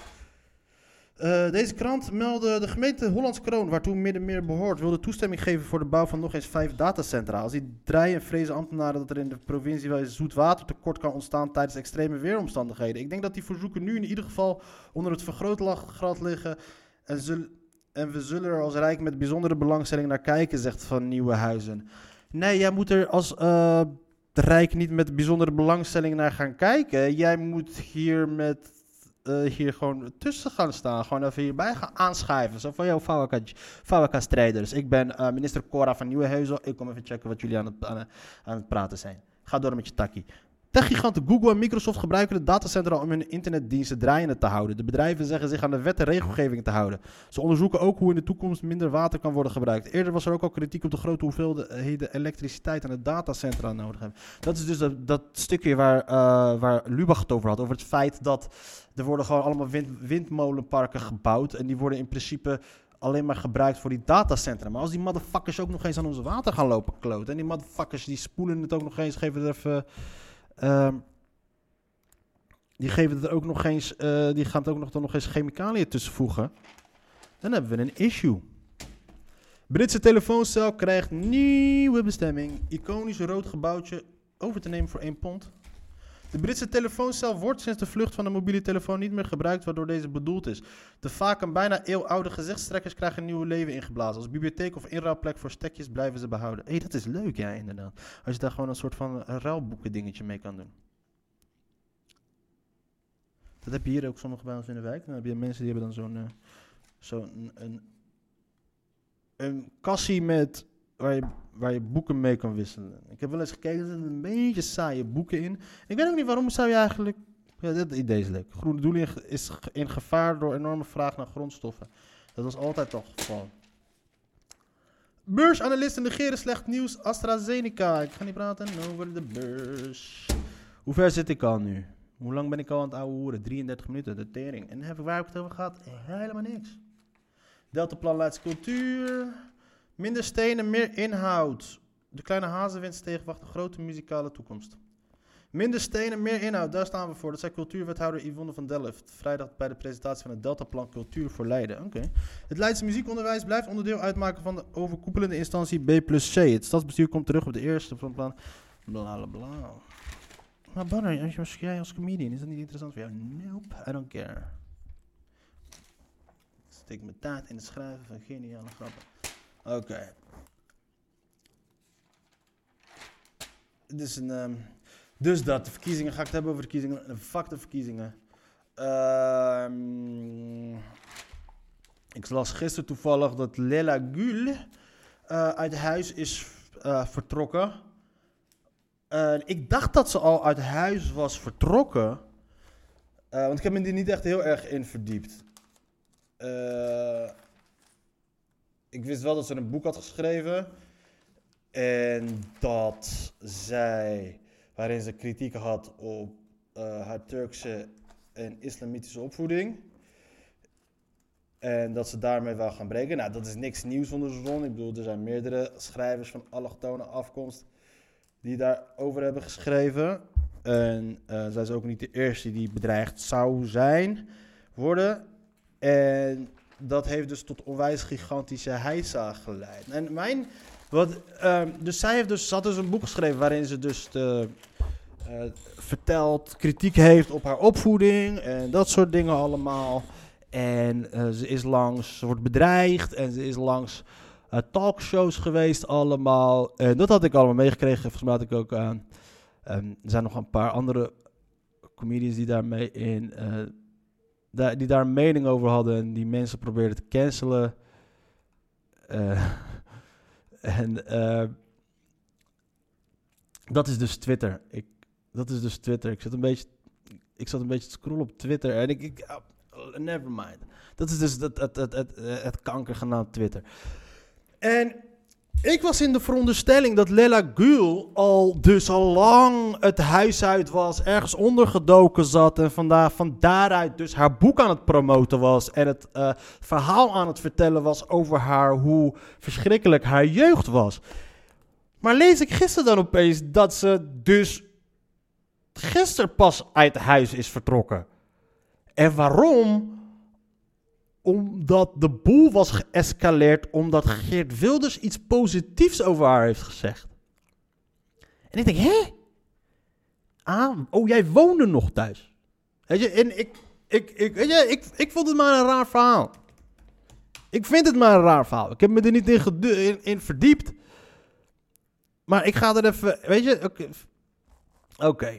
Eh, deze krant meldde de gemeente Hollands Kroon, waartoe Middenmeer behoort, wilde toestemming geven voor de bouw van nog eens vijf datacentra. Als die draaien en vrezen ambtenaren dat er in de provincie wel eens zoet tekort kan ontstaan tijdens extreme weeromstandigheden. Ik denk dat die verzoeken nu in ieder geval onder het vergrootglas liggen en, zul- en we zullen er als Rijk met bijzondere belangstelling naar kijken, zegt Van Nieuwenhuizen. Nee, jij moet er als eh, Rijk niet met bijzondere belangstelling naar gaan kijken. Jij moet hier met eh, hier gewoon tussen gaan staan. Gewoon even hierbij gaan aanschrijven. Zo van, yo, Fawaka-strijders. Ik ben eh, minister Cora van Nieuwenhuizen. Ik kom even checken wat jullie aan het, aan, aan het praten zijn. Ga door met je takkie. Techgiganten Google en Microsoft gebruiken de datacentra om hun internetdiensten draaiende te houden. De bedrijven zeggen zich aan de wet en regelgeving te houden. Ze onderzoeken ook hoe in de toekomst minder water kan worden gebruikt. Eerder was er ook al kritiek op de grote hoeveelheden elektriciteit aan de datacentra nodig hebben. Dat is dus dat, stukje waar, eh, waar Lubach het over had. Over het feit dat er worden gewoon allemaal wind, windmolenparken gebouwd. En die worden in principe alleen maar gebruikt voor die datacentra. Maar als die motherfuckers ook nog eens aan onze water gaan lopen kloten. En die motherfuckers die spoelen het ook nog eens, geven er even... ehm, die geven het ook nog eens, eh, die gaan het ook nog, dan nog eens chemicaliën tussenvoegen. Dan hebben we een issue. Britse telefooncel krijgt nieuwe bestemming. Iconisch rood gebouwtje over te nemen voor 1 pond. De Britse telefooncel wordt sinds de vlucht van de mobiele telefoon niet meer gebruikt, waardoor deze bedoeld is. De vaak een bijna eeuwoude gezichtstrekkers krijgen een nieuw leven ingeblazen. Als bibliotheek of inruilplek voor stekjes blijven ze behouden. Hé, hey, dat is leuk, ja, inderdaad. Als je daar gewoon een soort van ruilboeken dingetje mee kan doen. Dat heb je hier ook sommige bij ons in de wijk. Dan heb je mensen die hebben dan zo'n eh, zo'n een, een kassie met waar je, boeken mee kan wisselen. Ik heb wel eens gekeken, er zitten een beetje saaie boeken in. Ik weet ook niet waarom zou je eigenlijk... Ja, dit idee is leuk. Groene Doelen is in gevaar door enorme vraag naar grondstoffen. Dat was altijd al het geval. Beursanalisten negeren slecht nieuws. AstraZeneca. Ik ga niet praten over de beurs. Hoe ver zit ik al nu? Hoe lang ben ik al aan het ouwe hoeren? 33 minuten, de tering. En heb ik, waar ik het over gehad? Helemaal niks. Deltaplan Leids cultuur. Minder stenen, meer inhoud. De kleine hazenwind tegenwacht een grote muzikale toekomst. Minder stenen, meer inhoud, daar staan we voor. Dat zei cultuurwethouder Yvonne van Delft. Vrijdag bij de presentatie van het Deltaplan Cultuur voor Leiden. Oké. Het Leidse muziekonderwijs blijft onderdeel uitmaken van de overkoepelende instantie B plus C. Het stadsbestuur komt terug op de eerste van plan. Bla bla. Maar Banner, als als jij als comedian, is dat niet interessant voor jou? Nope, I don't care. Steek mijn taart in het schrijven van geniale grappen. Oké. Dus, een, ehm, dus dat, de verkiezingen. Ga ik het hebben over verkiezingen? Fuck de verkiezingen. Ehm, ik las gisteren toevallig dat Lela Gül eh, uit huis is eh, vertrokken. Ik dacht dat ze al uit huis was vertrokken. Eh, want ik heb me er niet echt heel erg in verdiept. Eh, ik wist wel dat ze een boek had geschreven. En dat zij, waarin ze kritiek had op eh, haar Turkse en islamitische opvoeding. En dat ze daarmee wou gaan breken. Nou, dat is niks nieuws onder de zon. Ik bedoel, er zijn meerdere schrijvers van allochtone afkomst die daarover hebben geschreven. En eh, zij is ook niet de eerste die bedreigd zou zijn worden. En dat heeft dus tot onwijs gigantische heisa geleid. En mijn, wat, ehm, dus zij heeft dus, ze had dus een boek geschreven waarin ze dus de, eh, vertelt, kritiek heeft op haar opvoeding en dat soort dingen allemaal. En eh, ze is langs, wordt bedreigd en ze is langs eh, talkshows geweest allemaal. En dat had ik allemaal meegekregen. Volgens mij had ik ook aan. ehm, er zijn nog een paar andere comedians die daarmee in. Eh, die daar een mening over hadden en die mensen probeerden te cancelen. Eh, en eh, dat is dus Twitter. Ik, dat is dus Twitter. Ik zat een beetje, ik zat een beetje te scrollen op Twitter en ik, ik ah, never mind. Dat is dus het, het, het, het, het kanker genaamd Twitter. En ik was in de veronderstelling dat Lela Gül al dus al lang het huis uit was, ergens ondergedoken zat en vandaar, van daaruit dus haar boek aan het promoten was en het eh, verhaal aan het vertellen was over haar, hoe verschrikkelijk haar jeugd was. Maar lees ik gisteren dan opeens dat ze dus gisteren pas uit huis is vertrokken. En waarom? Omdat de boel was geëscaleerd omdat Geert Wilders iets positiefs over haar heeft gezegd. En ik denk, hè? Ah, oh, jij woonde nog thuis. Weet je, en ik, ik, ik, weet je, ik, ik vond het maar een raar verhaal. Ik vind het maar een raar verhaal. Ik heb me er niet in, in, in verdiept. Maar ik ga er even, weet je, oké. Oké.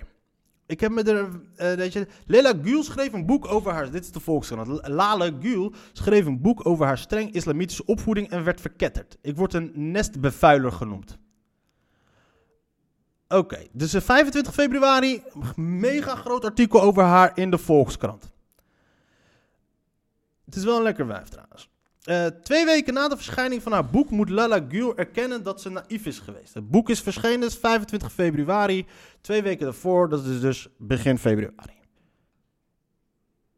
Ik heb me er, eh, weet je, Lila schreef een boek over haar, dit is de Volkskrant. L- Lale Gül schreef een boek over haar streng islamitische opvoeding en werd verketterd. Ik word een nestbevuiler genoemd. Oké, dus een 25 februari, mega groot artikel over haar in de Volkskrant. Het is wel een lekker wijf trouwens. Eh, twee weken na de verschijning van haar boek moet Lala Gül erkennen dat ze naïef is geweest. Het boek is verschenen dus 25 februari. Twee weken daarvoor, dat is dus begin februari.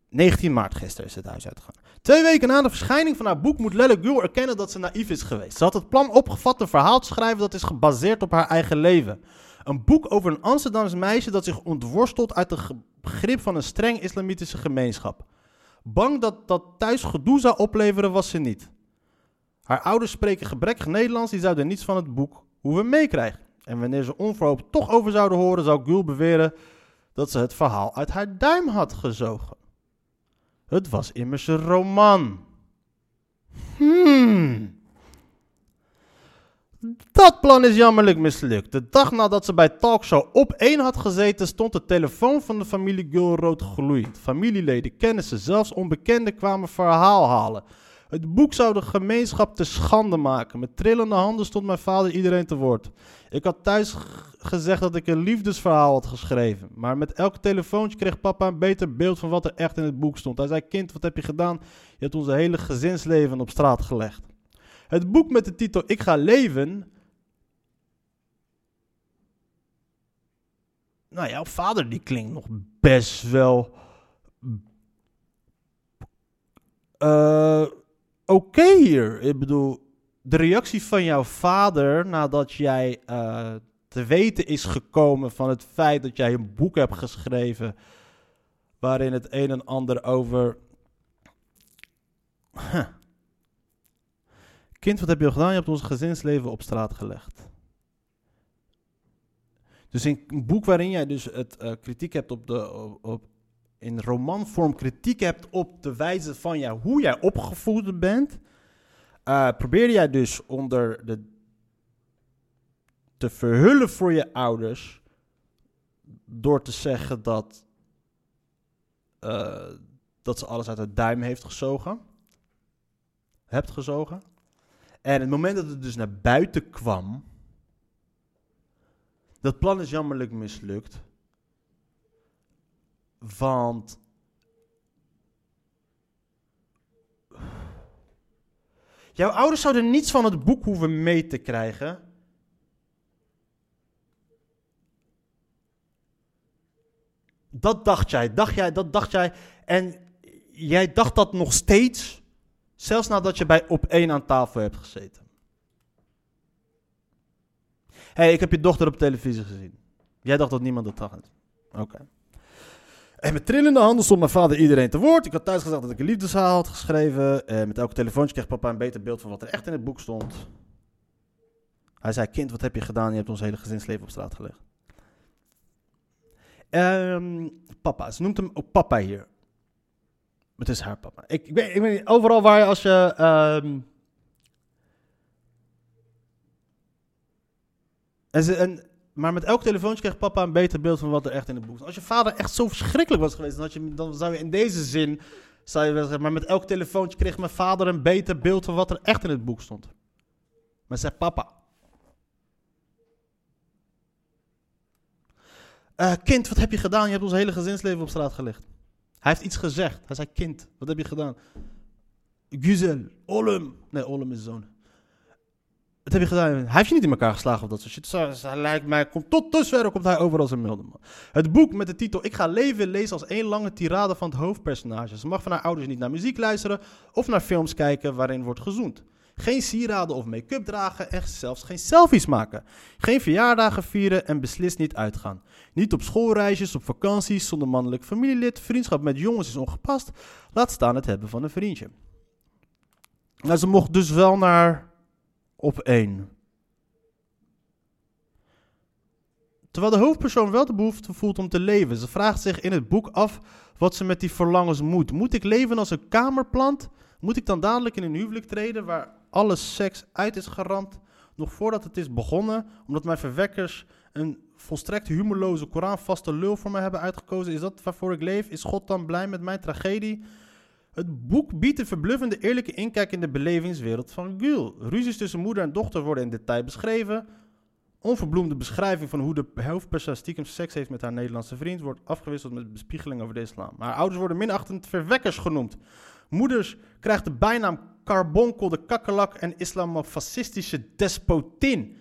19 maart gisteren is het huis uitgegaan. Twee weken na de verschijning van haar boek moet Lelle Gül erkennen dat ze naïef is geweest. Ze had het plan opgevat een verhaal te schrijven dat is gebaseerd op haar eigen leven. Een boek over een Amsterdams meisje dat zich ontworstelt uit het begrip van een streng islamitische gemeenschap. Bang dat dat thuis gedoe zou opleveren was ze niet. Haar ouders spreken gebrekkig Nederlands, die zouden niets van het boek hoeven meekrijgen. En wanneer ze onverhoopt toch over zouden horen, zou Gül beweren dat ze het verhaal uit haar duim had gezogen. Het was immers een roman. Hmm. Dat plan is jammerlijk mislukt. De dag nadat ze bij Talkshow op 1 had gezeten, stond de telefoon van de familie Gul rood gloeiend. Familieleden, kennissen, zelfs onbekenden kwamen verhaal halen. Het boek zou de gemeenschap te schande maken. Met trillende handen stond mijn vader iedereen te woord. Ik had thuis gezegd dat ik een liefdesverhaal had geschreven. Maar met elk telefoontje kreeg papa een beter beeld van wat er echt in het boek stond. Hij zei: Kind, wat heb je gedaan? Je hebt ons hele gezinsleven op straat gelegd. Het boek met de titel Ik ga leven. Nou, jouw vader die klinkt nog best wel. eh, Oké hier. Ik bedoel, de reactie van jouw vader nadat jij eh, te weten is gekomen van het feit dat jij een boek hebt geschreven. waarin het een en ander over. Kind, wat heb je al gedaan? Je hebt ons gezinsleven op straat gelegd. Dus in een boek waarin jij dus het eh, kritiek hebt op de, op, in romanvorm kritiek hebt op de wijze van ja, hoe jij opgevoed bent, eh probeerde jij dus onder de te verhullen voor je ouders door te zeggen dat eh, dat ze alles uit de duim heeft gezogen, hebt gezogen. En het moment dat het dus naar buiten kwam, dat plan is jammerlijk mislukt. Want. Jouw ouders zouden niets van het boek hoeven mee te krijgen. Dat dacht jij, dacht jij, dat dacht jij. En jij dacht dat nog steeds, zelfs nadat je bij op één aan tafel hebt gezeten. Hé, hey, ik heb je dochter op televisie gezien. Jij dacht dat niemand dat dacht. Oké. En met trillende handen stond mijn vader iedereen te woord. Ik had thuis gezegd dat ik een liefdeshaal had geschreven. En met elke telefoontje kreeg papa een beter beeld van wat er echt in het boek stond. Hij zei, kind, wat heb je gedaan? Je hebt ons hele gezinsleven op straat gelegd. Ehm, papa, ze noemt hem ook papa hier. Het is haar papa. Ik, ik, weet, ik weet niet, overal waar je als je... en ze, en, maar met elk telefoontje kreeg papa een beter beeld van wat er echt in het boek stond. Als je vader echt zo verschrikkelijk was geweest, dan, had je, dan zou je in deze zin... Zou je zeggen, maar met elk telefoontje kreeg mijn vader een beter beeld van wat er echt in het boek stond. Maar zei papa. Eh, kind, wat heb je gedaan? Je hebt ons hele gezinsleven op straat gelegd. Hij heeft iets gezegd. Hij zei, kind, wat heb je gedaan? Güzel, Olum. Nee, Olum is zoon. Wat heb je gedaan? Hij heeft je niet in elkaar geslagen of dat soort shit. Zo, hij lijkt mij, komt tot dusver komt hij over als een milde man. Het boek met de titel Ik ga leven lezen als één lange tirade van het hoofdpersonage. Ze mag van haar ouders niet naar muziek luisteren of naar films kijken waarin wordt gezoend. Geen sieraden of make-up dragen en zelfs geen selfies maken. Geen verjaardagen vieren en beslist niet uitgaan. Niet op schoolreisjes, op vakanties, zonder mannelijk familielid. Vriendschap met jongens is ongepast. Laat staan het hebben van een vriendje. Nou, ze mocht dus wel naar op één. Terwijl de hoofdpersoon wel de behoefte voelt om te leven. Ze vraagt zich in het boek af wat ze met die verlangens moet. Moet ik leven als een kamerplant? Moet ik dan dadelijk in een huwelijk treden waar alle seks uit is geramd, nog voordat het is begonnen, omdat mijn verwekkers een volstrekt humorloze Koranvaste lul voor me hebben uitgekozen? Is dat waarvoor ik leef? Is God dan blij met mijn tragedie? Het boek biedt een verbluffende eerlijke inkijk in de belevingswereld van Gül. Ruzies tussen moeder en dochter worden in detail beschreven. Onverbloemde beschrijving van hoe de hoofdpersoon stiekem seks heeft met haar Nederlandse vriend wordt afgewisseld met bespiegeling over de islam. Haar ouders worden minachtend verwekkers genoemd. Moeders krijgt de bijnaam Carbonkel, de kakkelak en islamofascistische despotin.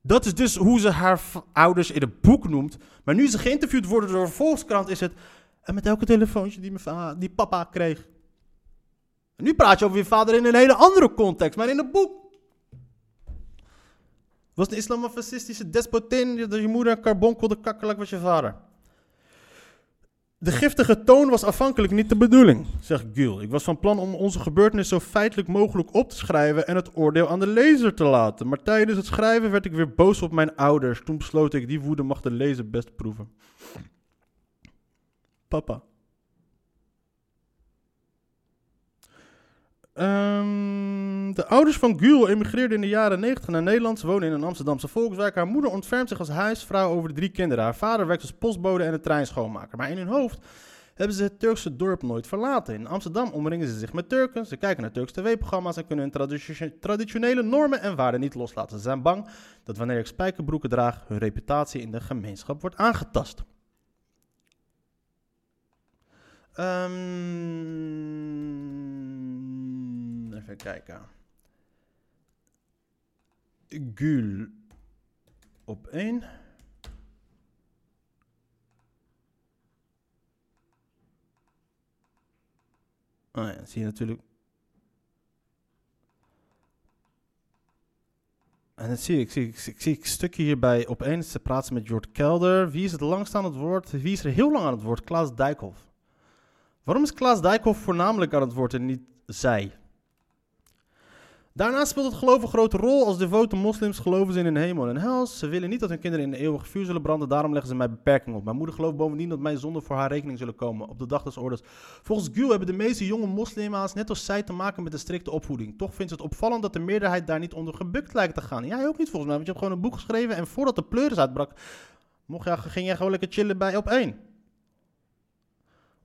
Dat is dus hoe ze haar ouders in het boek noemt. Maar nu ze geïnterviewd worden door een Volkskrant is het... En met elke telefoontje die, mijn die papa kreeg. Nu praat je over je vader in een hele andere context, maar in het boek. Was een islamofascistische despotin, dat je moeder een carbonkel, de kakkelak was je vader. De giftige toon was afhankelijk niet de bedoeling, zegt Gül. Ik was van plan om onze gebeurtenis zo feitelijk mogelijk op te schrijven en het oordeel aan de lezer te laten. Maar tijdens het schrijven werd ik weer boos op mijn ouders. Toen besloot ik, die woede mag de lezer best proeven. Papa. De ouders van Gül emigreerden in de jaren 90 naar Nederland. Ze wonen in een Amsterdamse volkswijk. Haar moeder ontfermt zich als huisvrouw over de drie kinderen. Haar vader werkt als postbode en een treinschoonmaker. Maar in hun hoofd hebben ze het Turkse dorp nooit verlaten. In Amsterdam omringen ze zich met Turken. Ze kijken naar Turks tv-programma's en kunnen hun traditio- traditionele normen en waarden niet loslaten. Ze zijn bang dat wanneer ik spijkerbroeken draag, hun reputatie in de gemeenschap wordt aangetast. Ehm, even kijken. Gül op één. Oh ja, zie je natuurlijk. En dat zie ik, zie ik, zie stukje hierbij op één. Ze praten met Jort Kelder. Wie is het langst aan het woord? Wie is er heel lang aan het woord? Klaas Dijkhoff. Waarom is Klaas Dijkhoff voornamelijk aan het woord en niet zij? Daarnaast speelt het geloof een grote rol. Als devote moslims geloven ze in een hemel en hel. Ze willen niet dat hun kinderen in de eeuwige vuur zullen branden. Daarom leggen ze mij beperkingen op. Mijn moeder gelooft bovendien dat mijn zonden voor haar rekening zullen komen. Op de dag des oordeels. Volgens Gül hebben de meeste jonge moslima's, net als zij, te maken met een strikte opvoeding. Toch vindt ze het opvallend dat de meerderheid daar niet onder gebukt lijkt te gaan. Jij ook niet volgens mij, want je hebt gewoon een boek geschreven. En voordat de pleuris uitbrak, mocht jij, ging jij gewoon lekker chillen bij op één.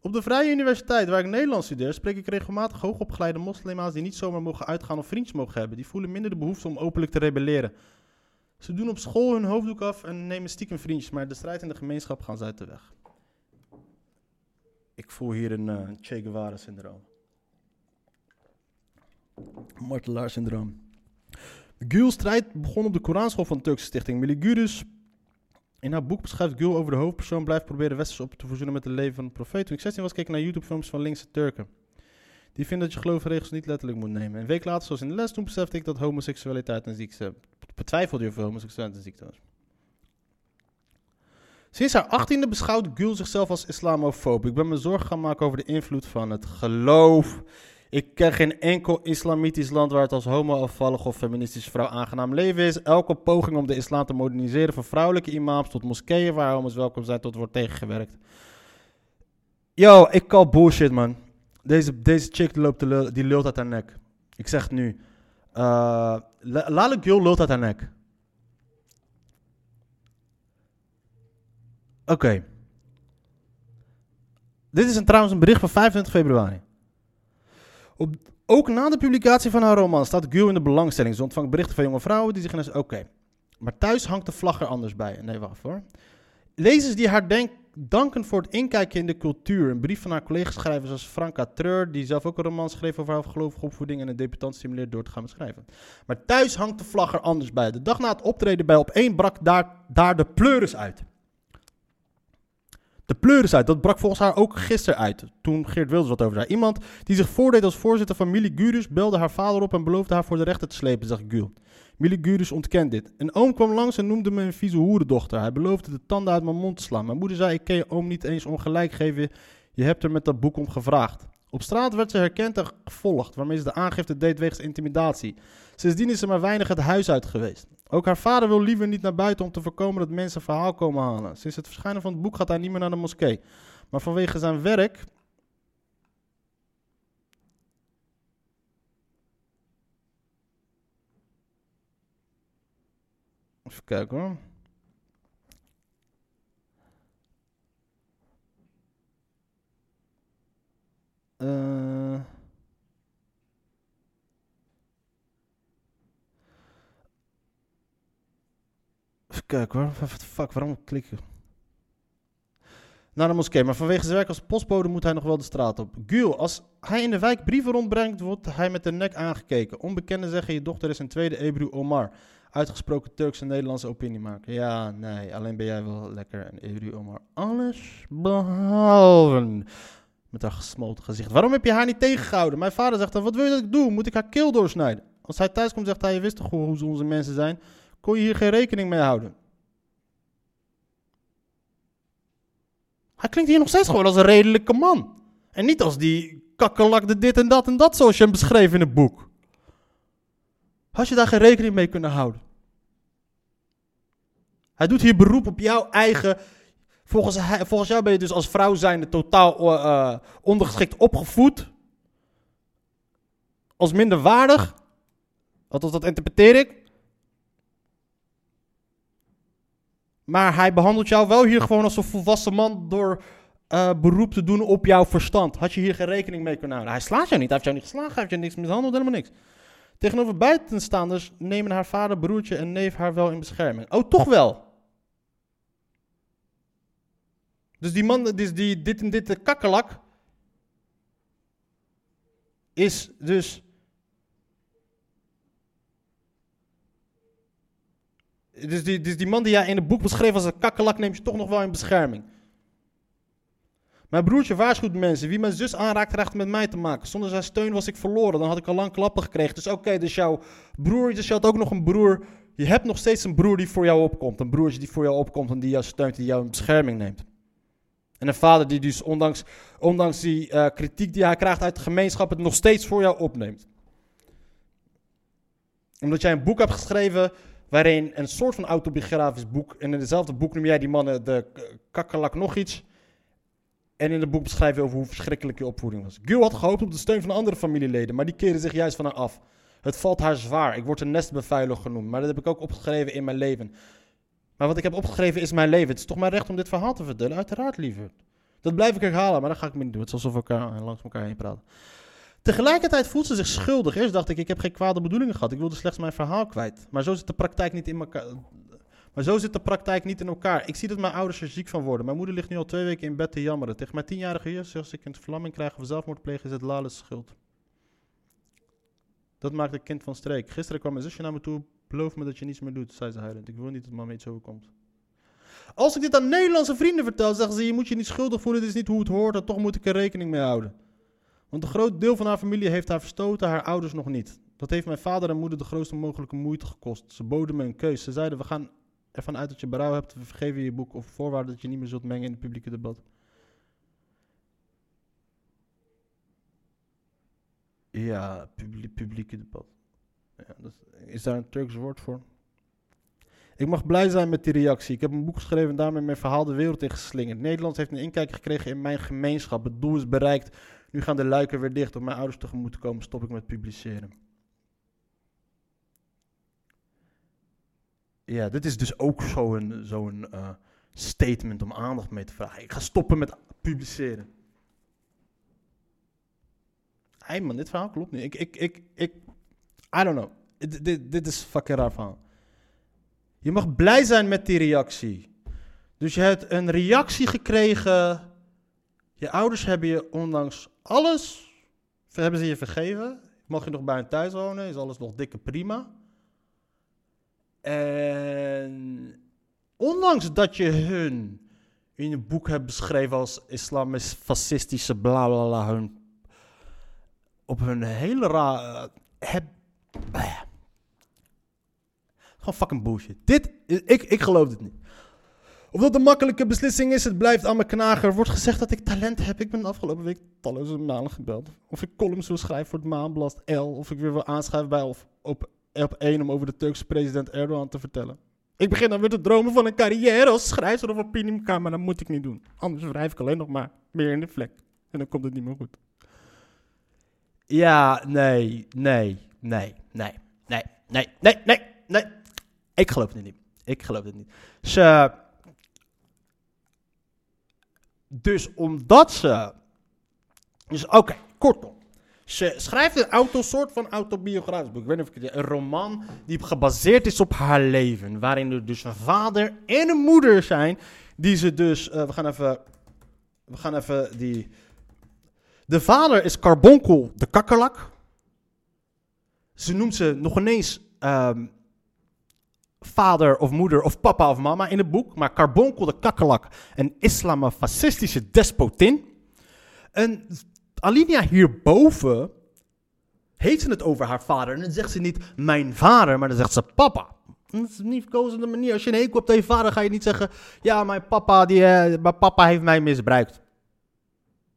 Op de Vrije Universiteit, waar ik Nederlands studeer, spreek ik regelmatig hoogopgeleide moslima's die niet zomaar mogen uitgaan of vriendjes mogen hebben. Die voelen minder de behoefte om openlijk te rebelleren. Ze doen op school hun hoofddoek af en nemen stiekem vriendjes, maar de strijd in de gemeenschap gaan ze uit de weg. Ik voel hier een uh, Che Guevara-syndroom. Martelaar-syndroom. Gül's strijd begon op de Koranschool van de Turkse stichting Miligurus. In haar boek beschrijft Gül over de hoofdpersoon blijft proberen westers op te voorzoenen met het leven van de profeet. Toen ik 16 was, keek ik naar YouTube-films van linkse Turken. Die vinden dat je geloofregels niet letterlijk moet nemen. Een week later, zoals in de les, toen besefte ik dat homoseksualiteit een ziekte... Betwijfelde je of homoseksualiteit een ziekte was. Sinds haar achttiende beschouwt Gül zichzelf als islamofoob. Ik ben me zorgen gaan maken over de invloed van het geloof ik ken geen enkel islamitisch land waar het als homo-afvallig of feministische vrouw aangenaam leven is. Elke poging om de islam te moderniseren van vrouwelijke imams tot moskeeën waar homo's welkom zijn, tot wordt tegengewerkt. Yo, ik call bullshit, man. Deze, deze chick loopt de, die lult uit haar nek. Ik zeg het nu. Uh, Lale Gül lult uit haar nek. Oké. Dit is een, trouwens een bericht van 25 februari. Ook na de publicatie van haar roman staat Gül in de belangstelling. Ze ontvangt berichten van jonge vrouwen die zich Oké, maar thuis hangt de vlag er anders bij. Nee, wacht hoor. Lezers die haar danken voor het inkijken in de cultuur. Een brief van haar collega-schrijvers zoals Franka Treur, die zelf ook een roman schreef over haar gelovige opvoeding en een debutant stimuleert door te gaan beschrijven. Maar thuis hangt de vlag er anders bij. De dag na het optreden bij Op 1 brak daar, daar de pleuris uit. De pleuris uit. Dat brak volgens haar ook gisteren uit. Toen Geert Wilders wat over zei. Iemand die zich voordeed als voorzitter van Millie Gurus belde haar vader op en beloofde haar voor de rechter te slepen, zegt Gül. Millie Gurus ontkent dit. Een oom kwam langs en noemde me een vieze hoerendochter. Hij beloofde de tanden uit mijn mond te slaan. Mijn moeder zei: Ik kan je oom niet eens ongelijk geven. Je hebt er met dat boek om gevraagd. Op straat werd ze herkend en gevolgd, waarmee ze de aangifte deed wegens intimidatie. Sindsdien is ze maar weinig het huis uit geweest. Ook haar vader wil liever niet naar buiten om te voorkomen dat mensen verhaal komen halen. Sinds het verschijnen van het boek gaat hij niet meer naar de moskee. Maar vanwege zijn werk Even kijken hoor. Uh... What the fuck, waarom klikken? Naar de moskee, maar vanwege zijn werk als postbode moet hij nog wel de straat op. Gül, als hij in de wijk brieven rondbrengt, wordt hij met de nek aangekeken. Onbekenden zeggen je dochter is een tweede Ebru Omar. Uitgesproken Turkse Nederlandse opiniemaker. Ja, nee, alleen ben jij wel lekker een Ebru Omar. Alles behalve. Met haar gesmolten gezicht. Waarom heb je haar niet tegengehouden? Mijn vader zegt dan, wat wil je dat ik doe? Moet ik haar keel doorsnijden? Als hij thuis komt, zegt hij, je wist toch hoe ze onze mensen zijn? Kon je hier geen rekening mee houden? Hij klinkt hier nog steeds gewoon als een redelijke man. En niet als die kakkelakde dit en dat en dat zoals je hem beschreef in het boek. Had je daar geen rekening mee kunnen houden? Hij doet hier beroep op jouw eigen Volgens, volgens jou ben je dus als vrouw zijnde totaal uh, ondergeschikt opgevoed. Als minder waardig. Althans, dat interpreteer ik. Maar hij behandelt jou wel hier gewoon als een volwassen man door uh, beroep te doen op jouw verstand. Had je hier geen rekening mee kunnen houden? Hij slaat jou niet, hij heeft jou niet geslagen, hij heeft je niks mishandeld, helemaal niks. Tegenover buitenstaanders nemen haar vader, broertje en neef haar wel in bescherming. Oh, toch wel? Dus die man, dus die, dit en dit kakkelak, is dus. Dus die, dus die man die jij in het boek beschreef als een kakkelak, neemt je toch nog wel in bescherming. Mijn broertje waarschuwt mensen. Wie mijn zus aanraakt, krijgt met mij te maken. Zonder zijn steun was ik verloren. Dan had ik al lang klappen gekregen. Dus oké, dus jouw broer, dus je had ook nog een broer. Je hebt nog steeds een broer die voor jou opkomt. Een broertje die voor jou opkomt en die jou steunt, die jou in bescherming neemt. En een vader die dus ondanks, ondanks die uh, kritiek die hij krijgt uit de gemeenschap het nog steeds voor jou opneemt. Omdat jij een boek hebt geschreven waarin een soort van autobiografisch boek. En in hetzelfde boek noem jij die mannen de kakkerlak nog iets. En in het boek beschrijf je over hoe verschrikkelijk je opvoeding was. Gil had gehoopt op de steun van andere familieleden, maar die keren zich juist van haar af. Het valt haar zwaar. Ik word een nestbevuiler genoemd, maar dat heb ik ook opgeschreven in mijn leven. Maar wat ik heb opgeschreven is mijn leven. Het is toch mijn recht om dit verhaal te vertellen? Uiteraard, liever. Dat blijf ik herhalen, maar dat ga ik me niet doen. Het is alsof we elkaar, langs elkaar heen praten. Tegelijkertijd voelt ze zich schuldig. Eerst dacht ik, ik heb geen kwade bedoelingen gehad. Ik wilde slechts mijn verhaal kwijt. Maar zo zit de praktijk niet in elkaar. Maar zo zit de praktijk niet in elkaar. Ik zie dat mijn ouders er ziek van worden. Mijn moeder ligt nu al twee weken in bed te jammeren. Tegen mijn tienjarige zus, als ik een verlamming krijg of zelfmoord pleeg, is het Lales schuld. Dat maakt een kind van streek. Gisteren kwam mijn zusje naar me toe. Beloof me dat je niets meer doet, zei ze huilend. Ik wil niet dat mama iets overkomt. Als ik dit aan Nederlandse vrienden vertel, zeggen ze: Je moet je niet schuldig voelen, dit is niet hoe het hoort, en toch moet ik er rekening mee houden. Want een groot deel van haar familie heeft haar verstoten, haar ouders nog niet. Dat heeft mijn vader en moeder de grootste mogelijke moeite gekost. Ze boden me een keus. Ze zeiden: We gaan ervan uit dat je berouw hebt, we vergeven je boek op voorwaarde dat je niet meer zult mengen in het publieke debat. Ja, publie- publieke debat. Ja, is daar een Turks woord voor? Ik mag blij zijn met die reactie. Ik heb een boek geschreven en daarmee mijn verhaal de wereld in geslingerd. Nederland heeft een inkijk gekregen in mijn gemeenschap. Het doel is bereikt. Nu gaan de luiken weer dicht. Om mijn ouders tegemoet te komen, stop ik met publiceren. Ja, dit is dus ook zo'n eh, statement om aandacht mee te vragen. Ik ga stoppen met publiceren. Hey man, dit verhaal klopt niet. Ik, ik, ik, ik, I don't know. Dit, dit, dit is fucking raar verhaal. Je mag blij zijn met die reactie. Dus je hebt een reactie gekregen. Je ouders hebben je ondanks alles, hebben ze je vergeven. Mag je nog bij hen thuis wonen, is alles nog dikke prima. En ondanks dat je hun in je boek hebt beschreven als islamisch fascistische bla bla bla, hun op hun hele raar. heb, eh, gewoon fucking bullshit. Dit, ik, ik geloof dit niet. Of dat een makkelijke beslissing is, het blijft aan mijn knager. Er wordt gezegd dat ik talent heb. Ik ben de afgelopen week talloze malen gebeld. Of ik columns wil schrijven voor het Maanblad L. Of ik weer wil aanschrijven bij of op, op 1 om over de Turkse president Erdogan te vertellen. Ik begin dan weer te dromen van een carrière als schrijver of opiniekamer. Maar dat moet ik niet doen. Anders wrijf ik alleen nog maar meer in de vlek. En dan komt het niet meer goed. Ja, nee, nee, nee, nee, nee, nee, nee, nee, nee. Ik geloof het niet. Ik geloof het niet. Ze. Dus omdat ze. Dus oké, kortom. Ze schrijft een auto, soort van autobiografisch boek. Ik weet niet of ik Een roman die gebaseerd is op haar leven. Waarin er dus een vader en een moeder zijn. Die ze dus. eh, we gaan even. We gaan even die. De vader is Carbonkel de kakkerlak. Ze noemt ze nog ineens ehm, vader of moeder of papa of mama in het boek. Maar Carbonkel de kakkerlak, een islamofascistische despotin. En Alinea hierboven heeft ze het over haar vader. En dan zegt ze niet mijn vader, maar dan zegt ze papa. Dat is een niet verkozende manier. Als je een hekel hebt aan je vader, ga je niet zeggen... Ja, mijn papa, die, mijn papa heeft mij misbruikt.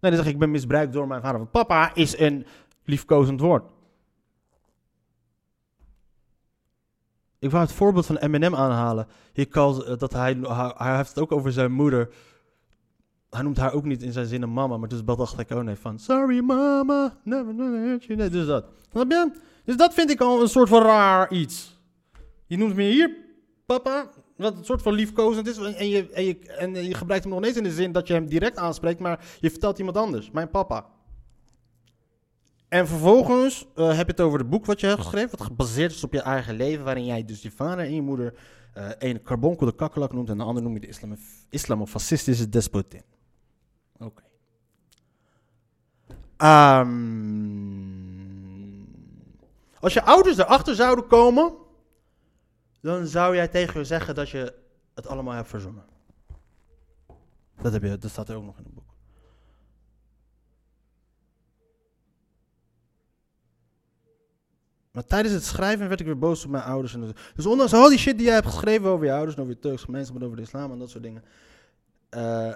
Nee, dan zeg ik, ik ben misbruikt door mijn vader. Papa is een liefkozend woord. Ik wou het voorbeeld van Eminem aanhalen. Eh, dat hij, hij, heeft het ook over zijn moeder. Hij noemt haar ook niet in zijn zinnen mama, maar dus dacht ik ook nee van... Sorry mama, never hurt you. Nee, dus dat. Dus dat vind ik al een soort van raar iets. Je noemt me hier papa, wat een soort van liefkozend is. En je, en, je, en je gebruikt hem nog ineens in de zin dat je hem direct aanspreekt, maar je vertelt iemand anders. Mijn papa. En vervolgens eh, heb je het over het boek wat je hebt geschreven, wat gebaseerd is op je eigen leven, waarin jij dus je vader en je moeder eh een carbonkel de kakkelak noemt en de ander noem je de islam, islamofascistische despotin. Oké. Ehm, als je ouders erachter zouden komen, dan zou jij tegen je zeggen dat je het allemaal hebt verzonnen. Dat, heb je, dat staat er ook nog in het boek. Maar tijdens het schrijven werd ik weer boos op mijn ouders. En dus ondanks al die shit die jij hebt geschreven over je ouders, over je Turks gemeenschap en over de islam en dat soort dingen. eh,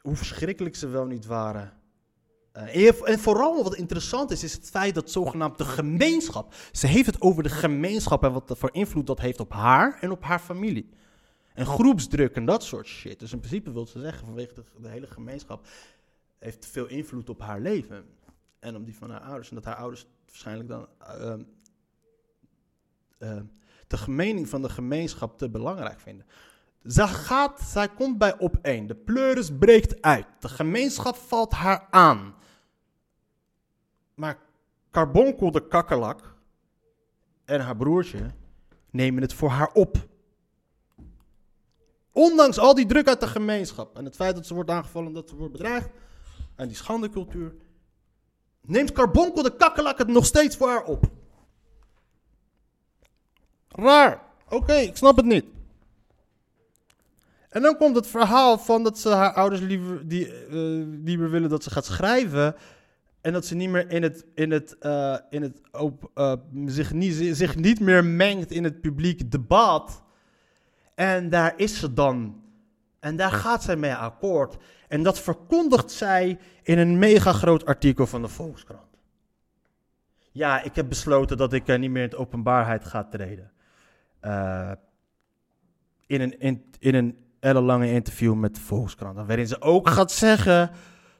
hoe verschrikkelijk ze wel niet waren. Eh, en, vooral wat interessant is, is het feit dat zogenaamd de gemeenschap. Ze heeft het over de gemeenschap en wat voor invloed dat heeft op haar en op haar familie. En groepsdruk en dat soort shit. Dus in principe wil ze zeggen, vanwege de, de hele gemeenschap heeft veel invloed op haar leven. En om die van haar ouders. En dat haar ouders waarschijnlijk dan ehm, ehm, de mening van de gemeenschap te belangrijk vinden. Zij, gaat, zij komt bij op één. De pleuris breekt uit. De gemeenschap valt haar aan. Maar Carbonkel de kakkerlak en haar broertje nemen het voor haar op. Ondanks al die druk uit de gemeenschap en het feit dat ze wordt aangevallen, dat ze wordt bedreigd en die schandecultuur, neemt Carbonkel de kakkerlak het nog steeds voor haar op. Raar. Oké, ik snap het niet. En dan komt het verhaal van dat ze haar ouders liever, die, uh, liever willen dat ze gaat schrijven. En dat ze niet meer in het, in het, uh, in het op, uh, zich, niet, zich niet meer mengt in het publiek debat. En daar is ze dan. En daar gaat zij mee akkoord. En dat verkondigt zij in een mega groot artikel van de Volkskrant. Ja, ik heb besloten dat ik niet meer in de openbaarheid ga treden. Uh, in een, in, in een ellenlange interview met de Volkskrant. Waarin ze ook gaat zeggen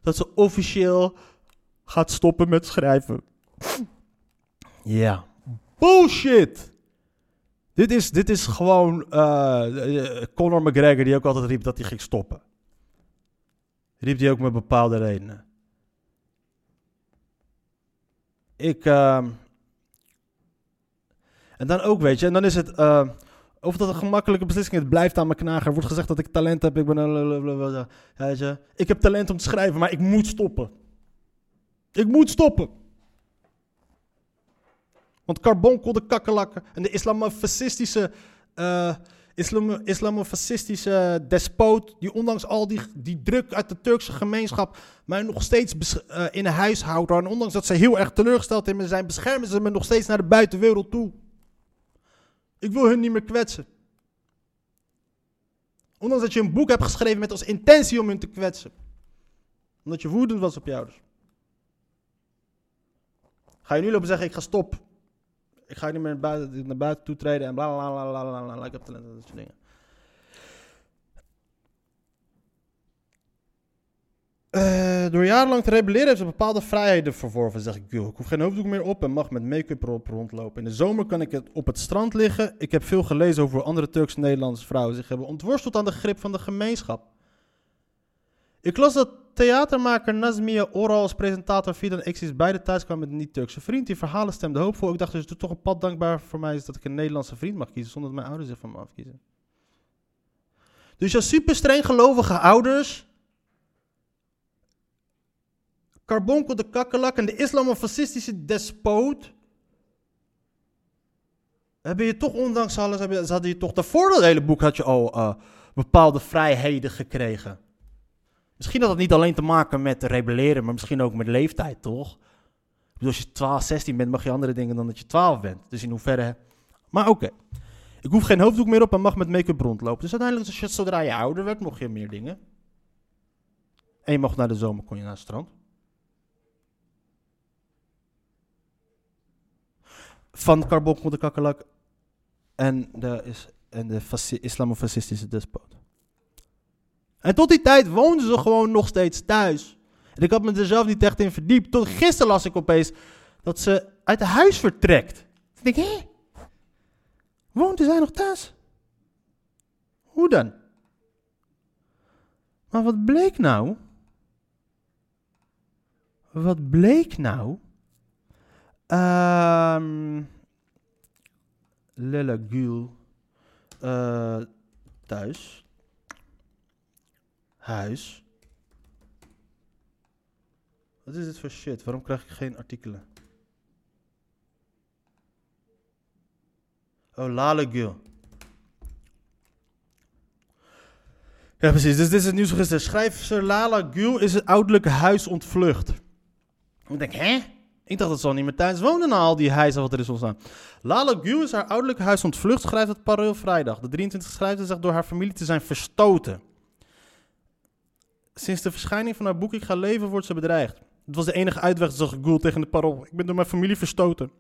dat ze officieel gaat stoppen met schrijven. Ja. Bullshit! Dit is, dit is gewoon uh, Conor McGregor die ook altijd riep dat hij ging stoppen. Riep hij ook met bepaalde redenen. Ik. Uh, en dan ook, weet je, en dan is het. Uh, of dat een gemakkelijke beslissing is, blijft aan me knagen. Er wordt gezegd dat ik talent heb. Ik ben. Je, ik heb talent om te schrijven, maar ik moet stoppen. Ik moet stoppen. Want Carbonkel, de kakkerlakken en de islamofascistische, islam, islamofascistische despoot, die ondanks al die, die druk uit de Turkse gemeenschap mij nog steeds uh, in huis houden. En ondanks dat ze heel erg teleurgesteld in me zijn, beschermen ze me nog steeds naar de buitenwereld toe. Ik wil hun niet meer kwetsen. Ondanks dat je een boek hebt geschreven met als intentie om hun te kwetsen. Omdat je woedend was op ouders. Ga je nu lopen zeggen, ik ga stop. Ik ga niet meer naar buiten, naar buiten toe treden en bla bla bla bla bla bla. Ik heb talent dat soort dingen. Uh, door jarenlang te rebelleren heeft ze bepaalde vrijheden verworven, zeg ik. Ik hoef geen hoofddoek meer op en mag met make-up rondlopen. In de zomer kan ik op het strand liggen. Ik heb veel gelezen over hoe andere Turkse Nederlandse vrouwen zich hebben ontworsteld aan de grip van de gemeenschap. Ik las dat theatermaker Nazmia Oral als presentator via de Exis beide thuis kwam met een niet-Turkse vriend. Die verhalen stemde hoopvol. Ik dacht dus toch een pad dankbaar voor mij is dat ik een Nederlandse vriend mag kiezen zonder dat mijn ouders zich van me afkiezen. Dus als super streng gelovige ouders, Carbonkel de kakkelak en de islamofascistische despoot, hebben je toch ondanks alles, hebben, je toch daarvoor dat hele boek had je al uh, bepaalde vrijheden gekregen. Misschien had het niet alleen te maken met rebelleren, maar misschien ook met leeftijd, toch? Bedoel, als je 12, 16 bent, mag je andere dingen dan dat je 12 bent. Dus in hoeverre. Maar oké. Ik hoef geen hoofddoek meer op en mag met make-up rondlopen. Dus uiteindelijk, als je, zodra je ouder werd, mocht je meer dingen. En je mocht naar de zomer, kon je naar het strand. Van Carbon de kakkelak en de, is, en de islamofascistische despoot. En tot die tijd woonden ze gewoon nog steeds thuis. En ik had me er zelf niet echt in verdiept. Tot gisteren las ik opeens dat ze uit huis vertrekt. Ik denk, hé? Woonde zij nog thuis? Hoe dan? Maar wat bleek nou? Wat bleek nou? Um, Lilla Gül uh, thuis huis. Wat is dit voor shit? Waarom krijg ik geen artikelen? Oh, Lalegul. Ja, precies. Dus dit is het nieuws gisteren. Schrijfster Lala Gül is het ouderlijke huis ontvlucht. Ik denk, hè? Ik dacht dat ze al niet meer thuis wonen na al die huizen wat er is ontstaan. Lala Gül is haar ouderlijke huis ontvlucht, schrijft het Parool vrijdag. De 23 schrijft zegt door haar familie te zijn verstoten. Sinds de verschijning van haar boek Ik ga leven wordt ze bedreigd. Het was de enige uitweg, zag Goel tegen de parool. Ik ben door mijn familie verstoten.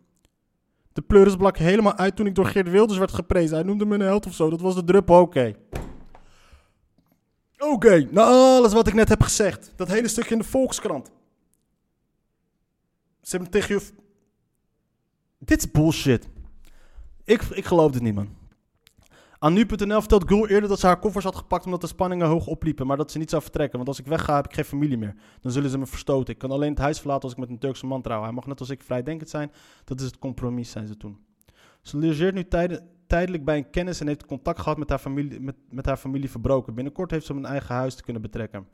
De pleuris blak helemaal uit toen ik door Geert Wilders werd geprezen. Hij noemde me een held of zo. Dat was de druppel, oké. Oké, na alles wat ik net heb gezegd. Dat hele stukje in de Volkskrant. Ze hebben tegen je... Dit is bullshit. Ik, ik geloof dit niet, man. Aan nu.nl vertelt Gul eerder dat ze haar koffers had gepakt omdat de spanningen hoog opliepen, maar dat ze niet zou vertrekken. Want als ik wegga, heb ik geen familie meer. Dan zullen ze me verstoten. Ik kan alleen het huis verlaten als ik met een Turkse man trouw. Hij mag net als ik vrijdenkend zijn. Dat is het compromis, zijn ze toen. Ze logeert nu tijdelijk bij een kennis en heeft contact gehad met haar, familie, met, met haar familie verbroken. Binnenkort heeft ze een eigen huis te kunnen betrekken.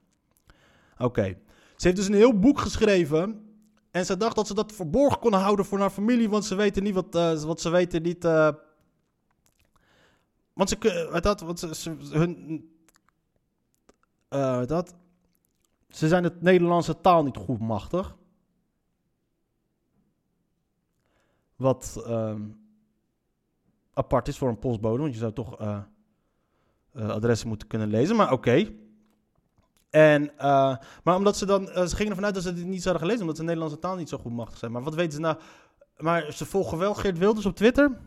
Oké. Ze heeft dus een heel boek geschreven. En ze dacht dat ze dat verborgen kon houden voor haar familie, want ze weten niet wat, eh, wat ze weten niet. eh, want ze dat, ze, hun, eh, dat, ze zijn het Nederlandse taal niet goed machtig. Wat ehm, apart is voor een postbode, want je zou toch eh, eh, adressen moeten kunnen lezen, maar oké. En, maar omdat ze dan, ze gingen ervan uit dat ze dit niet zouden gelezen, omdat ze de Nederlandse taal niet zo goed machtig zijn. Maar wat weten ze nou? Maar ze volgen wel Geert Wilders op Twitter.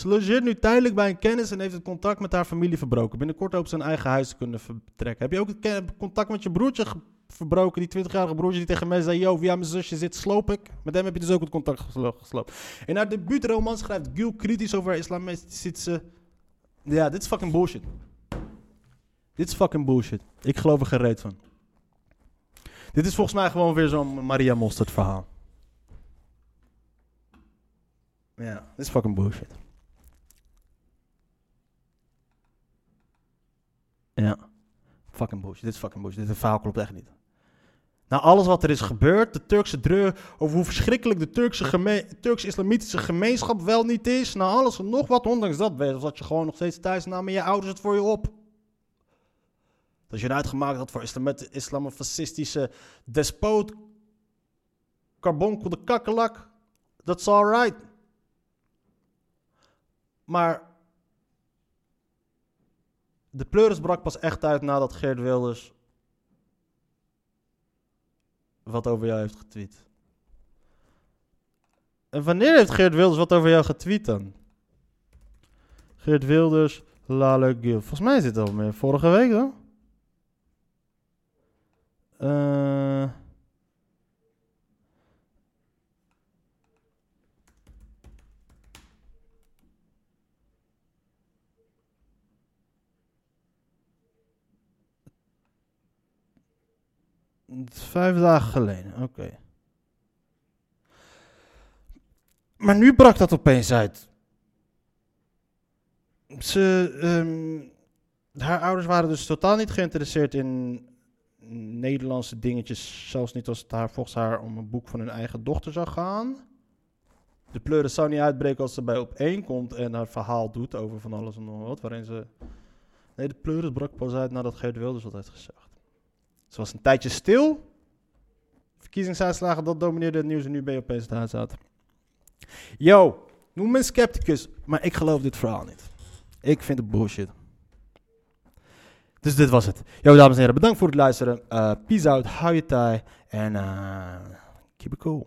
Ze logeert nu tijdelijk bij een kennis en heeft het contact met haar familie verbroken. Binnenkort hoopt ze een eigen huis te kunnen vertrekken. Heb je ook het contact met je broertje verbroken? Die 20-jarige broertje die tegen mij zei: Yo, via mijn zusje zit, sloop ik. Met hem heb je dus ook het contact geslo- gesloopt. In haar debuutroman schrijft Gil kritisch over islamistische. Ja, dit is fucking bullshit. Dit is fucking bullshit. Ik geloof er geen reet van. Dit is volgens mij gewoon weer zo'n Maria Mostert verhaal. Ja, dit is fucking bullshit. Ja. Fucking bullshit. Dit is fucking bullshit. Dit verhaal klopt echt niet. Na alles wat er is gebeurd, de Turkse dreur over hoe verschrikkelijk de Turkse, geme- Turkse islamitische gemeenschap wel niet is. Na alles en nog wat, ondanks dat, zat je gewoon nog steeds thuis en namen je ouders het voor je op. Dat je een uitgemaakt had voor islam- islamofascistische despoot, carbonkel de kakkelak, that's alright. Maar de pleuris brak pas echt uit nadat Geert Wilders wat over jou heeft getweet. En wanneer heeft Geert Wilders wat over jou getweet dan? Geert Wilders, Lale Gil. Volgens mij is dit al meer vorige week dan. Eh Vijf dagen geleden, oké. Maar nu brak dat opeens uit. Ze, ehm, haar ouders waren dus totaal niet geïnteresseerd in Nederlandse dingetjes. Zelfs niet als het haar, volgens haar om een boek van hun eigen dochter zou gaan. De pleuris zou niet uitbreken als ze bij op één komt en haar verhaal doet over van alles en nog wat. Waarin ze. Nee, de pleuris brak pas uit nadat Geert Wilders wat heeft gezegd. Ze was een tijdje stil. Verkiezingsuitslagen, dat domineerde het nieuws en nu ben je opeens huis uit. Yo, noem me een scepticus, maar ik geloof dit verhaal niet. Ik vind het bullshit. Dus dit was het. Yo, dames en heren, bedankt voor het luisteren. Eh, peace out, hou je taai en eh, keep it cool.